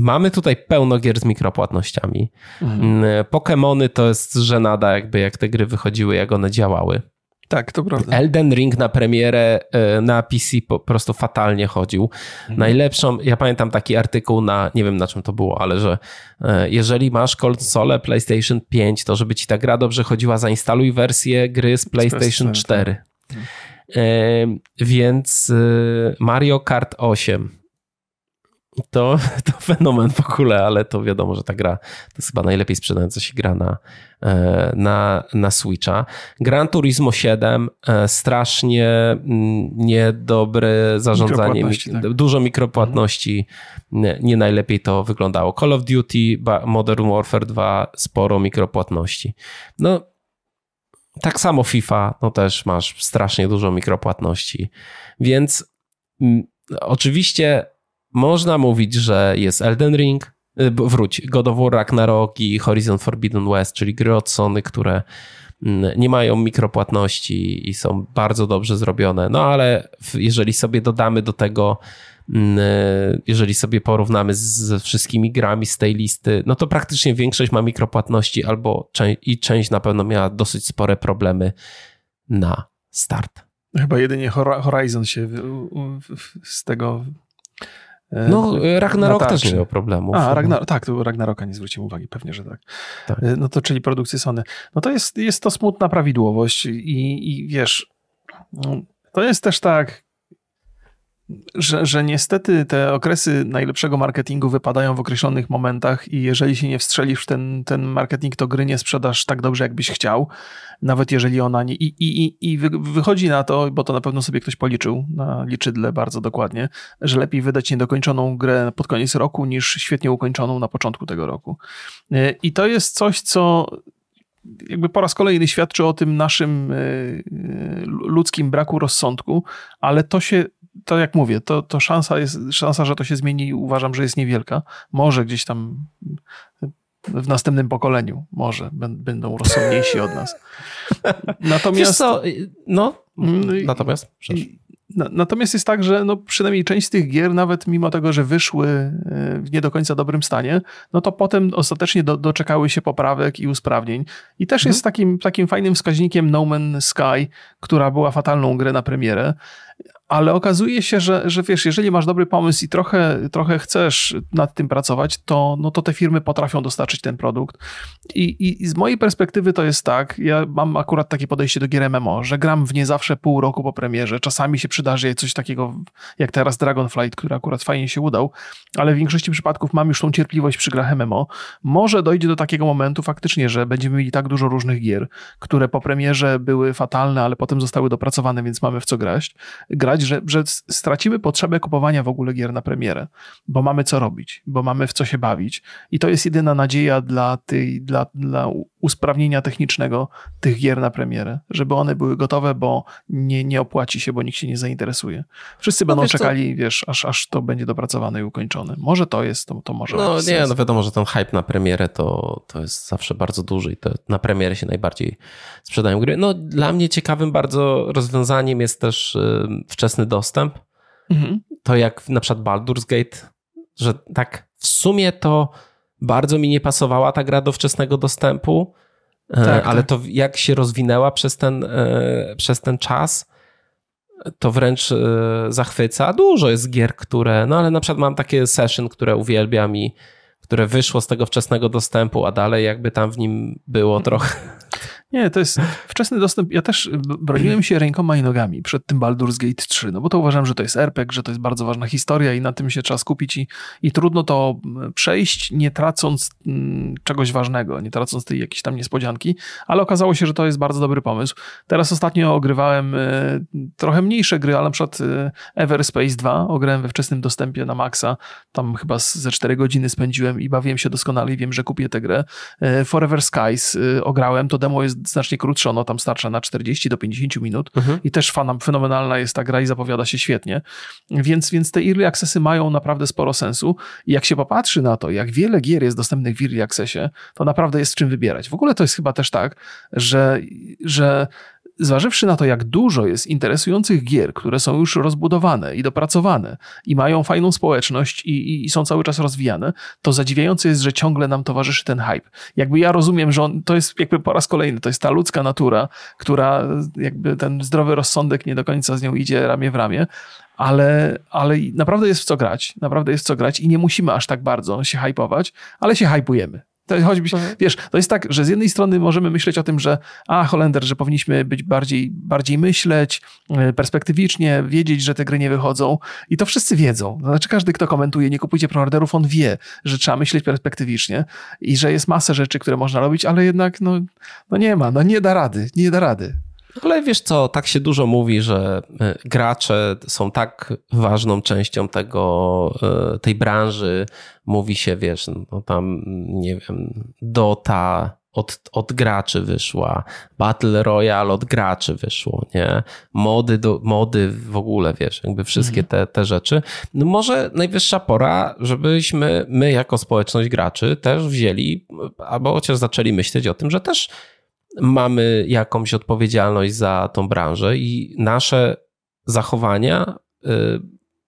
Speaker 2: Mamy tutaj pełno gier z mikropłatnościami. Mhm. Mm, Pokémony to jest żenada, jakby jak te gry wychodziły, jak one działały.
Speaker 1: Tak, to prawda.
Speaker 2: Elden Ring na premierę e, na PC po prostu fatalnie chodził. Mhm. Najlepszą, ja pamiętam taki artykuł na, nie wiem na czym to było, ale że e, jeżeli masz konsolę PlayStation 5, to żeby ci ta gra dobrze chodziła, zainstaluj wersję gry z PlayStation 4. Mhm. E, więc Mario Kart 8 to, [laughs] to fenomen w ogóle, ale to wiadomo, że ta gra to jest chyba najlepiej sprzedająca się gra na, e, na, na Switcha. Gran Turismo 7, e, strasznie mm, niedobre zarządzanie, tak. dużo mikropłatności, nie, nie, najlepiej to wyglądało. Call of Duty, Modern Warfare 2, sporo mikropłatności. No, tak samo FIFA, no też masz strasznie dużo mikropłatności, więc mm, oczywiście można mówić, że jest Elden Ring, y, wróć, God of War Ragnarok i Horizon Forbidden West, czyli gry od Sony, które mm, nie mają mikropłatności i są bardzo dobrze zrobione. No ale jeżeli sobie dodamy do tego, mm, y, jeżeli sobie porównamy z wszystkimi grami z tej listy, no to praktycznie większość ma mikropłatności albo i część na pewno miała dosyć spore problemy na start.
Speaker 1: Chyba jedynie Horizon się z tego
Speaker 2: no, Ragnarok też nie miał problemów.
Speaker 1: A, Ragnar tak, tu Ragnaroka nie zwróciłem uwagi, pewnie, że tak. tak. E, no to czyli produkcje Sony. No to jest, jest to smutna prawidłowość i, i wiesz, no, to jest też tak, że, że niestety te okresy najlepszego marketingu wypadają w określonych momentach i jeżeli się nie wstrzelisz w ten, ten marketing, to gry nie sprzedasz tak dobrze, jakbyś chciał, nawet jeżeli ona nie... I, i, i wychodzi na to, bo to na pewno sobie ktoś policzył na liczydle bardzo dokładnie, że lepiej wydać niedokończoną grę pod koniec roku, niż świetnie ukończoną na początku tego roku. E, I to jest coś, co jakby po raz kolejny świadczy o tym naszym e, e, ludzkim braku rozsądku, ale to się to jak mówię, to, to szansa, jest, szansa, że to się zmieni, uważam, że jest niewielka. Może gdzieś tam w następnym pokoleniu, może będą rozsądniejsi od nas. [laughs]
Speaker 2: Natomiast. Co, no, mm, natomiast.
Speaker 1: Natomiast jest tak, że no przynajmniej część z tych gier, nawet mimo tego, że wyszły e, w nie do końca dobrym stanie, no to potem ostatecznie do, doczekały się poprawek i usprawnień. I też mhm. jest takim, takim fajnym wskaźnikiem No Man's Sky, która była fatalną grę na premierę, ale okazuje się, że, że wiesz, jeżeli masz dobry pomysł i trochę, trochę chcesz nad tym pracować, to, no to te firmy potrafią dostarczyć ten produkt. I, i, I, z mojej perspektywy to jest tak, ja mam akurat takie podejście do gier MMO, że gram w nie zawsze pół roku po premierze. Czasami się przydarzy coś takiego jak teraz Dragonflight, który akurat fajnie się udał, ale w większości przypadków mam już tą cierpliwość przy grach MMO. Może dojdzie do takiego momentu faktycznie, że będziemy mieli tak dużo różnych gier, które po premierze były fatalne, ale potem zostały dopracowane, więc mamy w co grać. grać że, że stracimy potrzebę kupowania w ogóle gier na premierę, bo mamy co robić, bo mamy w co się bawić. I to jest jedyna nadzieja dla, tej, dla, dla usprawnienia technicznego tych gier na premierę, żeby one były gotowe, bo nie, nie opłaci się, bo nikt się nie zainteresuje. Wszyscy no będą wiesz czekali, co? wiesz, aż, aż to będzie dopracowane i ukończone. Może to jest, to, to może
Speaker 2: No nie, sens. no wiadomo, że ten hype na premierę to, to jest zawsze bardzo duży i to na premierę się najbardziej sprzedają gry. No dla mnie ciekawym bardzo rozwiązaniem jest też y, wczesny dostęp. Mhm. To jak na przykład Baldur's Gate, że tak w sumie to bardzo mi nie pasowała ta gra do wczesnego dostępu, e, tak, ale tak. to jak się rozwinęła przez ten, e, przez ten czas, to wręcz e, zachwyca. Dużo jest gier, które, no ale na przykład mam takie session, które uwielbiam i które wyszło z tego wczesnego dostępu, a dalej jakby tam w nim było mhm. trochę
Speaker 1: nie, to jest wczesny dostęp. Ja też broniłem się rękoma i nogami przed tym Baldur's Gate 3, no bo to uważam, że to jest RPG, że to jest bardzo ważna historia i na tym się trzeba skupić i, i trudno to przejść, nie tracąc mm, czegoś ważnego, nie tracąc tej jakiejś tam niespodzianki, ale okazało się, że to jest bardzo dobry pomysł. Teraz ostatnio ogrywałem y, trochę mniejsze gry, ale na przykład y, Everspace 2 ograłem we wczesnym dostępie na Maxa, tam chyba ze 4 godziny spędziłem i bawiłem się doskonale i wiem, że kupię tę grę. Y, Forever Skies ograłem, to demo jest znacznie krótsze, ono tam starcza na 40 do 50 minut mhm. i też fanam, fenomenalna jest ta gra i zapowiada się świetnie. Więc, więc te early accessy mają naprawdę sporo sensu i jak się popatrzy na to, jak wiele gier jest dostępnych w early accessie, to naprawdę jest czym wybierać. W ogóle to jest chyba też tak, że, że Zważywszy na to, jak dużo jest interesujących gier, które są już rozbudowane i dopracowane i mają fajną społeczność i, i, są cały czas rozwijane, to zadziwiające jest, że ciągle nam towarzyszy ten hype. Jakby ja rozumiem, że on, to jest jakby po raz kolejny, to jest ta ludzka natura, która jakby ten zdrowy rozsądek nie do końca z nią idzie ramię w ramię, ale, ale naprawdę jest w co grać, naprawdę jest w co grać i nie musimy aż tak bardzo się hypować, ale się hypujemy. To choćby, mhm. wiesz, to jest tak, że z jednej strony możemy myśleć o tym, że a, Holender, że powinniśmy być bardziej, bardziej myśleć, e, perspektywicznie, wiedzieć, że te gry nie wychodzą i to wszyscy wiedzą. Znaczy każdy, kto komentuje, nie kupujcie preorderów, on wie, że trzeba myśleć perspektywicznie i że jest masę rzeczy, które można robić, ale jednak no, no nie ma, no nie da rady, nie da rady.
Speaker 2: Ale wiesz co, tak się dużo mówi, że e, gracze są tak ważną częścią tego, e, tej branży. Mówi się, wiesz, no tam, nie wiem, Dota od, od graczy wyszła, Battle Royale od graczy wyszło, nie? Mody, do, mody w ogóle, wiesz, jakby wszystkie te, te rzeczy. No może najwyższa pora, żebyśmy my jako społeczność graczy też wzięli, albo chociaż zaczęli myśleć o tym, że też mamy jakąś odpowiedzialność za tą branżę i nasze zachowania y,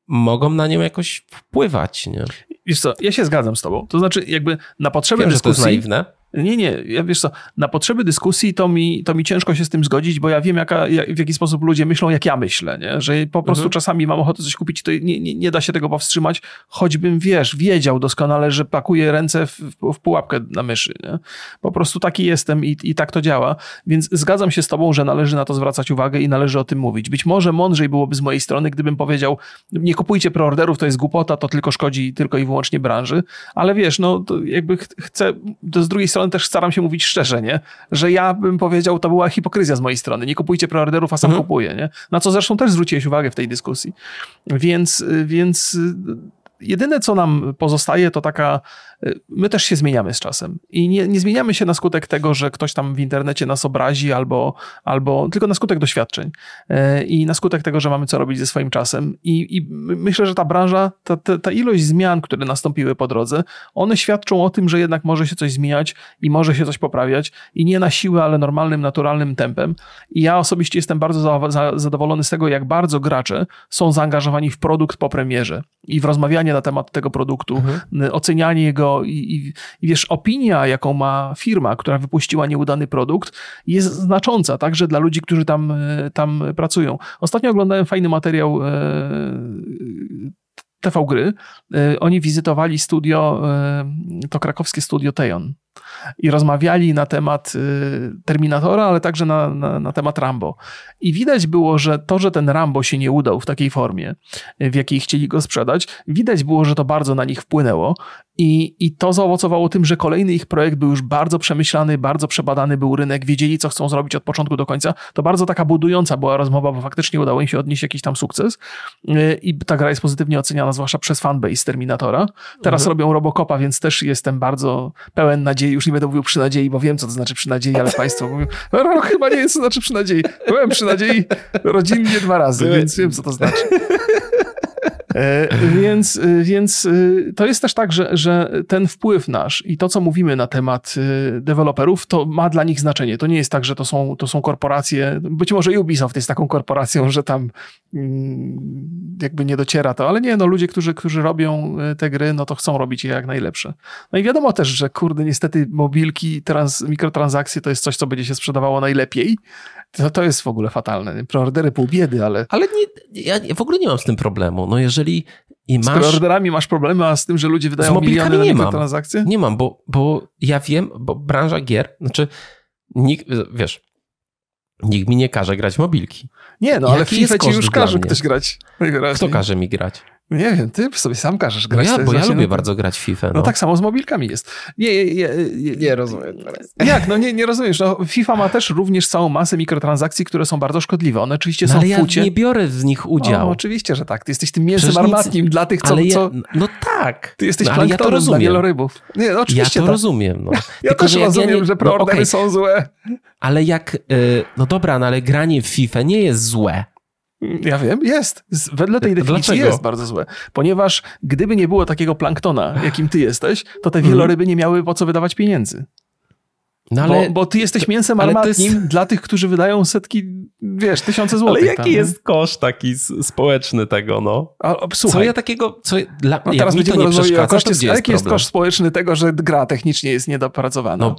Speaker 2: mogą na nią jakoś wpływać. Nie?
Speaker 1: Wiesz co, ja się zgadzam z tobą. To znaczy jakby na potrzeby Wiem, dyskusji...
Speaker 2: Że to jest naiwne.
Speaker 1: Nie, nie, ja wiesz co, na potrzeby dyskusji to mi, to mi ciężko się z tym zgodzić, bo ja wiem, jaka, w jaki sposób ludzie myślą, jak ja myślę, nie? że po prostu mhm. czasami mam ochotę coś kupić, to nie, nie, nie da się tego powstrzymać, choćbym, wiesz, wiedział doskonale, że pakuję ręce w, w pułapkę na myszy. Nie? Po prostu taki jestem i, i tak to działa, więc zgadzam się z tobą, że należy na to zwracać uwagę i należy o tym mówić. Być może mądrzej byłoby z mojej strony, gdybym powiedział, nie kupujcie preorderów, to jest głupota, to tylko szkodzi tylko i wyłącznie branży, ale wiesz, no jakby chcę, to z drugiej strony też staram się mówić szczerze, nie? Że ja bym powiedział, to była hipokryzja z mojej strony. Nie kupujcie preorderów, a sam mhm. kupuję, nie? Na co zresztą też zwróciłeś uwagę w tej dyskusji. Więc, więc jedyne, co nam pozostaje, to taka my też się zmieniamy z czasem. I nie, nie, zmieniamy się na skutek tego, że ktoś tam w internecie nas obrazi, albo, albo tylko na skutek doświadczeń. E, I na skutek tego, że mamy co robić ze swoim czasem. I, i myślę, że ta branża, ta, ta, ta, ilość zmian, które nastąpiły po drodze, one świadczą o tym, że jednak może się coś zmieniać i może się coś poprawiać. I nie na siłę, ale normalnym, naturalnym tempem. I ja osobiście jestem bardzo za, za, zadowolony z tego, jak bardzo gracze są zaangażowani w produkt po premierze i w rozmawianie na temat tego produktu, mhm. ocenianie jego i, i, i, wiesz, opinia, jaką ma firma, która wypuściła nieudany produkt, jest znacząca także dla ludzi, którzy tam, e, tam pracują. Ostatnio oglądałem fajny materiał e, TV Gry. E, oni wizytowali studio, to krakowskie studio Tejon i rozmawiali na temat Terminatora, ale także na, na, na, temat Rambo. I widać było, że to, że ten Rambo się nie udał w takiej formie, w jakiej chcieli go sprzedać, widać było, że to bardzo na nich wpłynęło i, I to zaowocowało tym, że kolejny ich projekt był już bardzo przemyślany, bardzo przebadany był rynek, wiedzieli, co chcą zrobić od początku do końca. To bardzo taka budująca była rozmowa, bo faktycznie udało im się odnieść jakiś tam sukces. Y, I ta gra jest pozytywnie oceniana, zwłaszcza przez fanbase Terminatora. Teraz mhm. robią Robocopa, więc też jestem bardzo pełen nadziei. Już będę mówił przy nadziei, bo wiem, co to znaczy przy nadziei, ale Państwo mówią, no, chyba nie jest to znaczy przy nadziei. Byłem przy nadziei rodzinnie dwa razy, więc wiem, co to znaczy. E, więc, e, więc e, to jest też tak, że, że ten wpływ nasz i to, co mówimy na temat deweloperów, to ma dla nich znaczenie. To nie jest tak, że to są, to są korporacje, być może Ubisoft jest taką korporacją, że tam mm, jakby nie dociera to, ale nie, no ludzie, którzy, którzy robią te gry, no to chcą robić je jak najlepsze. No i wiadomo też, że kurde, niestety mobilki, trans, mikrotransakcje to jest coś, co będzie się sprzedawało najlepiej, to, to jest w ogóle fatalne. Preordery pół biedy, ale...
Speaker 2: Ale nie, ja w ogóle nie mam z tym problemu. No jeżeli i masz...
Speaker 1: Z preorderami masz problemy, a z tym, że ludzie wydają miliony na
Speaker 2: nie
Speaker 1: transakcje?
Speaker 2: Nie mam, bo, bo ja wiem, bo branża gier, znaczy nikt, wiesz, nikt mi nie każe grać mobilki.
Speaker 1: Nie, no Jaki ale FIFA ci już każe ktoś grać.
Speaker 2: Kto każe mi grać?
Speaker 1: Nie wiem, ty sobie sam każesz grać.
Speaker 2: No ja, bo ja lubię bardzo grać w FIFA.
Speaker 1: No. no. tak samo z mobilkami jest. Nie, nie,
Speaker 3: nie, nie rozumiem.
Speaker 1: Jak? No nie, nie rozumiesz. No, FIFA ma też również całą masę mikrotransakcji, które są bardzo szkodliwe. One oczywiście no, są
Speaker 2: ale
Speaker 1: w fucie.
Speaker 2: ja nie biorę w nich udziału.
Speaker 1: No, oczywiście, że tak. Ty jesteś tym mięsem armatnim dla tych, co... Ja, co...
Speaker 2: No tak.
Speaker 1: Ty jesteś no, planktonem ja dla wielorybów. Nie, no, oczywiście
Speaker 2: Ja to
Speaker 1: tak.
Speaker 2: rozumiem. No.
Speaker 1: ja Tylko, też rozumiem, ja nie... że preordery no, okay. są złe.
Speaker 2: Ale jak... Y, no dobra, no ale granie w FIFA nie jest złe.
Speaker 1: Ja wiem, jest. Wedle tej definicji Dlaczego? jest bardzo złe. Ponieważ gdyby nie było takiego planktona, jakim ty jesteś, to te wieloryby nie miały po co wydawać pieniędzy. No ale, bo, bo ty jesteś mięsem armatnim jest... dla tych, którzy wydają setki, wiesz, tysiące złotych.
Speaker 2: Ale jaki tam, jest koszt taki społeczny tego, no? A, słuchaj, co ja takiego, co, dla, no teraz będziemy rozmawiać o koszcie,
Speaker 1: jest jaki jest koszt społeczny tego, że gra technicznie jest niedopracowana? No,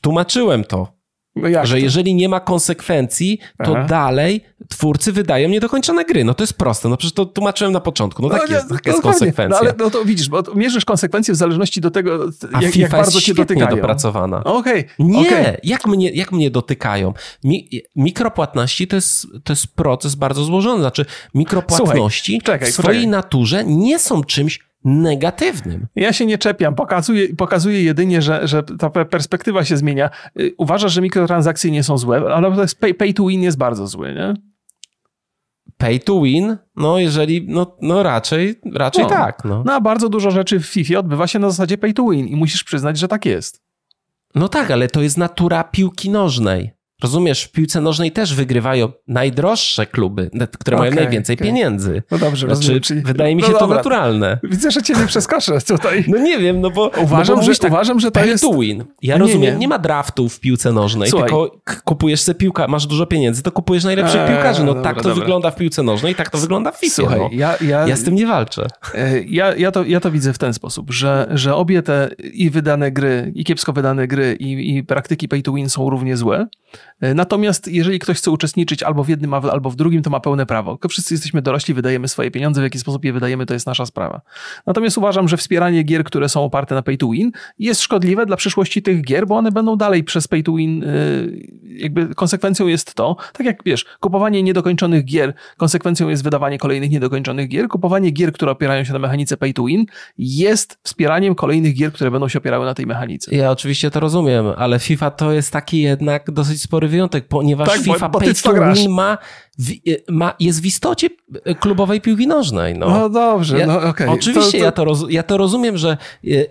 Speaker 2: tłumaczyłem to. No że to? jeżeli nie ma konsekwencji, to Aha. dalej twórcy wydają niedokończone gry. No to jest proste. No przecież to tłumaczyłem na początku. No, no tak jest, no, taka jest konsekwencja.
Speaker 1: No ale no to widzisz, bo mierzysz konsekwencje w zależności do tego, jak, jak bardzo cię dotykają.
Speaker 2: dopracowana.
Speaker 1: Okej. Okay.
Speaker 2: Nie,
Speaker 1: okay.
Speaker 2: Jak, mnie, jak mnie dotykają? Mi, mikropłatności to jest, to jest proces bardzo złożony. Znaczy mikropłatności Słuchaj, czekaj, w swojej poczekaj. naturze nie są czymś negatywnym.
Speaker 1: Ja się nie czepiam, pokazuję, pokazuję jedynie, że, że ta perspektywa się zmienia. Y, uważasz, że mikrotransakcje nie są złe, ale to jest pay, pay to win jest bardzo zły, nie?
Speaker 2: Pay to win? No jeżeli, no, no raczej, raczej no, tak. No.
Speaker 1: no a bardzo dużo rzeczy w FIFA odbywa się na zasadzie pay to win i musisz przyznać, że tak jest.
Speaker 2: No tak, ale to jest natura piłki nożnej. Rozumiesz, w piłce nożnej też wygrywają najdroższe kluby, które mają
Speaker 1: Okej,
Speaker 2: najwięcej
Speaker 1: okej.
Speaker 2: pieniędzy.
Speaker 1: No dobrze,
Speaker 2: Znaczy,
Speaker 1: rozumiem. Czyli...
Speaker 2: wydaje mi
Speaker 1: no
Speaker 2: się to
Speaker 1: dobra.
Speaker 2: naturalne.
Speaker 1: Widzę, że cię nie przeskoczę tutaj.
Speaker 2: No nie wiem, no bo
Speaker 1: Uważam,
Speaker 2: no bo
Speaker 1: że,
Speaker 2: tak,
Speaker 1: uważam, że to
Speaker 2: pay
Speaker 1: jest...
Speaker 2: to win. Ja
Speaker 1: Nie,
Speaker 2: rozumiem, nie,
Speaker 1: nie.
Speaker 2: ma draftów w piłce nożnej,
Speaker 1: Słuchaj.
Speaker 2: tylko kupujesz sobie piłka, masz dużo pieniędzy, to kupujesz najlepszych
Speaker 1: Eee,
Speaker 2: piłkarzy. No
Speaker 1: dobra,
Speaker 2: tak to
Speaker 1: dobra.
Speaker 2: wygląda w piłce nożnej, tak to wygląda w FIFA.
Speaker 1: Słuchaj,
Speaker 2: no.
Speaker 1: ja, ja,
Speaker 2: Ja z tym nie walczę.
Speaker 1: E, Ja, ja, to, ja to widzę w ten sposób, że, że obie te i wydane gry, i kiepsko wydane gry, i, i praktyki pay to win są równie złe. E, Natomiast jeżeli ktoś chce uczestniczyć albo w jednym, albo w drugim, to ma pełne prawo. Wszyscy jesteśmy dorośli, wydajemy swoje pieniądze, w jaki sposób je wydajemy, to jest nasza sprawa. Natomiast uważam, że wspieranie gier, które są oparte na pay to win, jest szkodliwe dla przyszłości tych gier, bo one będą dalej przez pay to win, y, jakby konsekwencją jest to, tak jak wiesz, kupowanie niedokończonych gier, konsekwencją jest wydawanie kolejnych niedokończonych gier, kupowanie gier, które opierają się na mechanice pay to win, jest wspieraniem kolejnych gier, które będą się opierały na tej mechanice.
Speaker 2: Ja oczywiście to rozumiem, ale FIFA to jest taki jednak dosyć spory wyjątek, ponieważ
Speaker 1: Tak, bo-
Speaker 2: FIFA
Speaker 1: bo ty
Speaker 2: pay
Speaker 1: to
Speaker 2: win ma, w, ma, jest w istocie klubowej piłki nożnej. No.
Speaker 1: No dobrze,
Speaker 2: Ja-
Speaker 1: no okej.
Speaker 2: Oczywiście
Speaker 1: To- to-
Speaker 2: Ja, to roz, ja to rozumiem, że... e,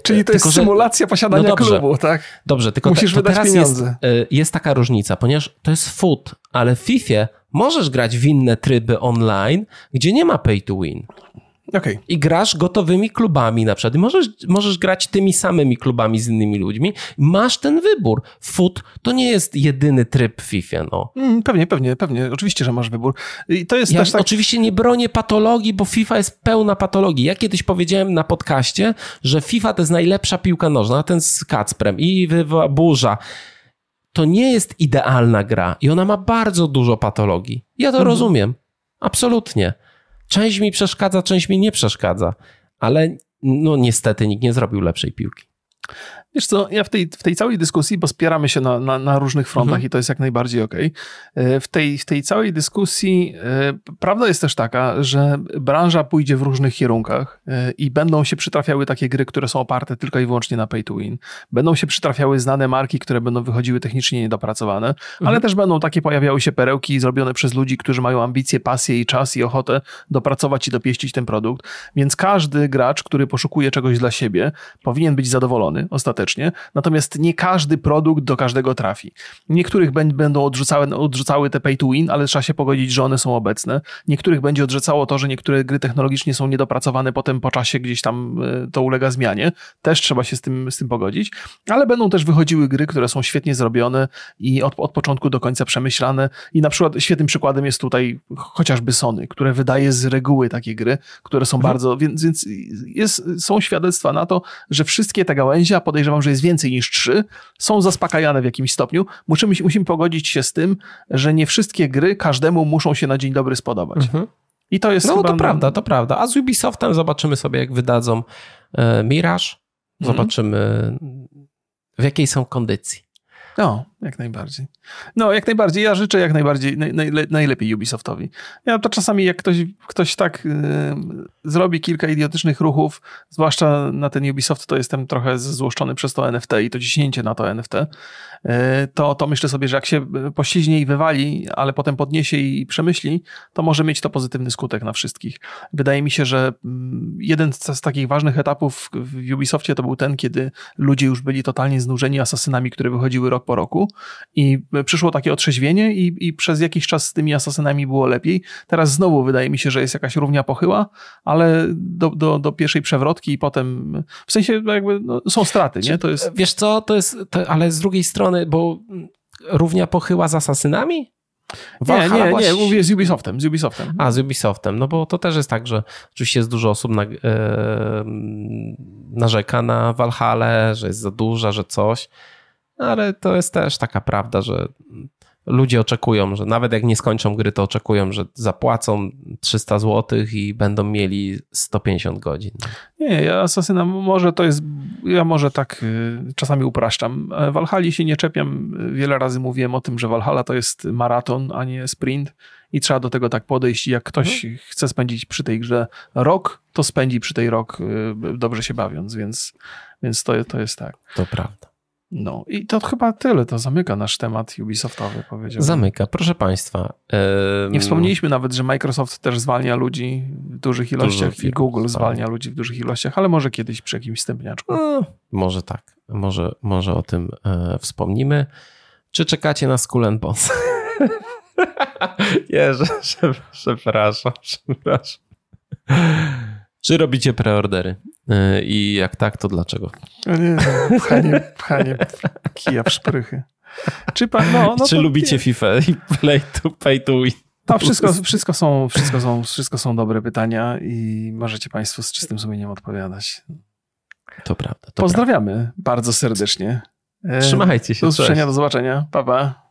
Speaker 1: Czyli to jest
Speaker 2: tylko, że-
Speaker 1: symulacja posiadania
Speaker 2: No dobrze.
Speaker 1: klubu, tak?
Speaker 2: Dobrze, tylko
Speaker 1: Musisz
Speaker 2: te, teraz
Speaker 1: pieniądze.
Speaker 2: Jest, jest taka różnica, ponieważ to jest foot, ale w FIFA możesz grać w inne tryby online, gdzie nie ma pay to win.
Speaker 1: Okej.
Speaker 2: I grasz gotowymi klubami na przykład. Możesz, możesz grać tymi samymi klubami z innymi ludźmi. Masz ten wybór. Foot to nie jest jedyny tryb w FIFA. No.
Speaker 1: Mm, Pewnie, pewnie, pewnie. Oczywiście, że masz wybór. I to jest
Speaker 2: Ja
Speaker 1: też tak...
Speaker 2: oczywiście nie bronię patologii, bo FIFA jest pełna patologii. Ja kiedyś powiedziałem na podcaście, że FIFA to jest najlepsza piłka nożna, ten z Kacprem i burza. To nie jest idealna gra i ona ma bardzo dużo patologii. Ja to
Speaker 1: Mhm.
Speaker 2: rozumiem. Absolutnie. Część mi przeszkadza, część mi nie przeszkadza, ale no niestety nikt nie zrobił lepszej piłki.
Speaker 1: Wiesz co, ja w tej, w tej całej dyskusji, bo spieramy się na, na, na różnych frontach
Speaker 2: Mhm.
Speaker 1: i to jest jak najbardziej okej, e, w, tej, w tej całej dyskusji e, prawda jest też taka, że branża pójdzie w różnych kierunkach e, i będą się przytrafiały takie gry, które są oparte tylko i wyłącznie na pay to win. Będą się przytrafiały znane marki, które będą wychodziły technicznie niedopracowane, ale
Speaker 2: Mhm.
Speaker 1: też będą takie pojawiały się perełki zrobione przez ludzi, którzy mają ambicje, pasję i czas i ochotę dopracować i dopieścić ten produkt. Więc każdy gracz, który poszukuje czegoś dla siebie, powinien być zadowolony ostatecznie. Natomiast nie każdy produkt do każdego trafi. Niektórych bę- będą odrzucały, odrzucały te pay to win, ale trzeba się pogodzić, że one są obecne. Niektórych będzie odrzucało to, że niektóre gry technologicznie są niedopracowane, potem po czasie gdzieś tam e, to ulega zmianie. Też trzeba się z tym, z tym pogodzić. Ale będą też wychodziły gry, które są świetnie zrobione i od, od początku do końca przemyślane. I na przykład świetnym przykładem jest tutaj chociażby Sony, które wydaje z reguły takie gry, które są bardzo, więc, więc jest, są świadectwa na to, że wszystkie te gałęzie, a podejrzewam, że jest więcej niż trzy, są zaspokajane w jakimś stopniu. Musimy, musimy pogodzić się z tym, że nie wszystkie gry każdemu muszą się na dzień dobry spodobać. I to jest
Speaker 2: No
Speaker 1: chyba...
Speaker 2: to prawda, to prawda. A z Ubisoftem zobaczymy sobie, jak wydadzą e, Mirage.
Speaker 1: Mhm.
Speaker 2: Zobaczymy, w jakiej są kondycji.
Speaker 1: No, jak najbardziej. No, jak najbardziej. Ja życzę jak najbardziej, naj, najle, najlepiej Ubisoftowi. Ja to czasami jak ktoś, ktoś tak y, zrobi kilka idiotycznych ruchów, zwłaszcza na ten Ubisoft, to jestem trochę złoszczony przez to NFT i to ciśnięcie na to NFT, y, to, to myślę sobie, że jak się pośliźnie i wywali, ale potem podniesie i przemyśli, to może mieć to pozytywny skutek na wszystkich. Wydaje mi się, że mm, jeden z, z takich ważnych etapów w Ubisoftie to był ten, kiedy ludzie już byli totalnie znużeni asasynami, które wychodziły rok po roku i przyszło takie otrzeźwienie i, i przez jakiś czas z tymi asasynami było lepiej. Teraz znowu wydaje mi się, że jest jakaś równia pochyła, ale do, do, do pierwszej przewrotki i potem, w sensie jakby no, są straty, nie? To jest...
Speaker 2: Wiesz co, to jest, to, ale z drugiej strony, bo równia pochyła z asasynami?
Speaker 1: Nie,
Speaker 2: Valhalla
Speaker 1: nie, nie,
Speaker 2: właśnie-
Speaker 1: mówię z Ubisoftem, z Ubisoftem.
Speaker 2: A, z Ubisoftem. No bo to też jest tak, że oczywiście jest dużo osób na, e, narzeka na Valhalla, że jest za duża, że coś. Ale to jest też taka prawda, że ludzie oczekują, że nawet jak nie skończą gry, to oczekują, że zapłacą 300 zł i będą mieli 150 godzin.
Speaker 1: Nie, ja Asasyna może to jest, ja może tak y, czasami upraszczam. E, Valhalla się nie czepiam, wiele razy mówiłem o tym, że Valhalla to jest maraton, a nie sprint i trzeba do tego tak podejść. Jak ktoś chce spędzić przy tej grze rok, to spędzi przy tej rok y, dobrze się bawiąc, więc, więc to, to jest tak.
Speaker 2: To prawda.
Speaker 1: No i to chyba tyle, to zamyka nasz temat Ubisoftowy, powiedziałbym.
Speaker 2: Zamyka. Proszę Państwa.
Speaker 1: Nie wspomnieliśmy nawet, że Microsoft też zwalnia ludzi w dużych ilościach i Google
Speaker 2: zwalnia.
Speaker 1: zwalnia ludzi w dużych ilościach, ale może kiedyś przy jakimś wstępniaczku.
Speaker 2: No, może tak. Może, może o tym e, wspomnimy. Czy czekacie na Skull Bones? [laughs] Nie, że, że, [laughs] przepraszam, przepraszam. Czy robicie preordery? Y, I jak tak, to dlaczego?
Speaker 1: No nie, no, pchanie, pchanie kija w szprychy. Czy, pan, no, no
Speaker 2: Czy lubicie nie. FIFA i play to, pay to win?
Speaker 1: To wszystko, wszystko, są, wszystko, są, wszystko są dobre pytania i możecie Państwo z czystym sumieniem odpowiadać.
Speaker 2: To prawda. To
Speaker 1: Pozdrawiamy
Speaker 2: prawda.
Speaker 1: bardzo serdecznie.
Speaker 2: Trzymajcie się.
Speaker 1: Do usłyszenia, do zobaczenia. Pa, pa.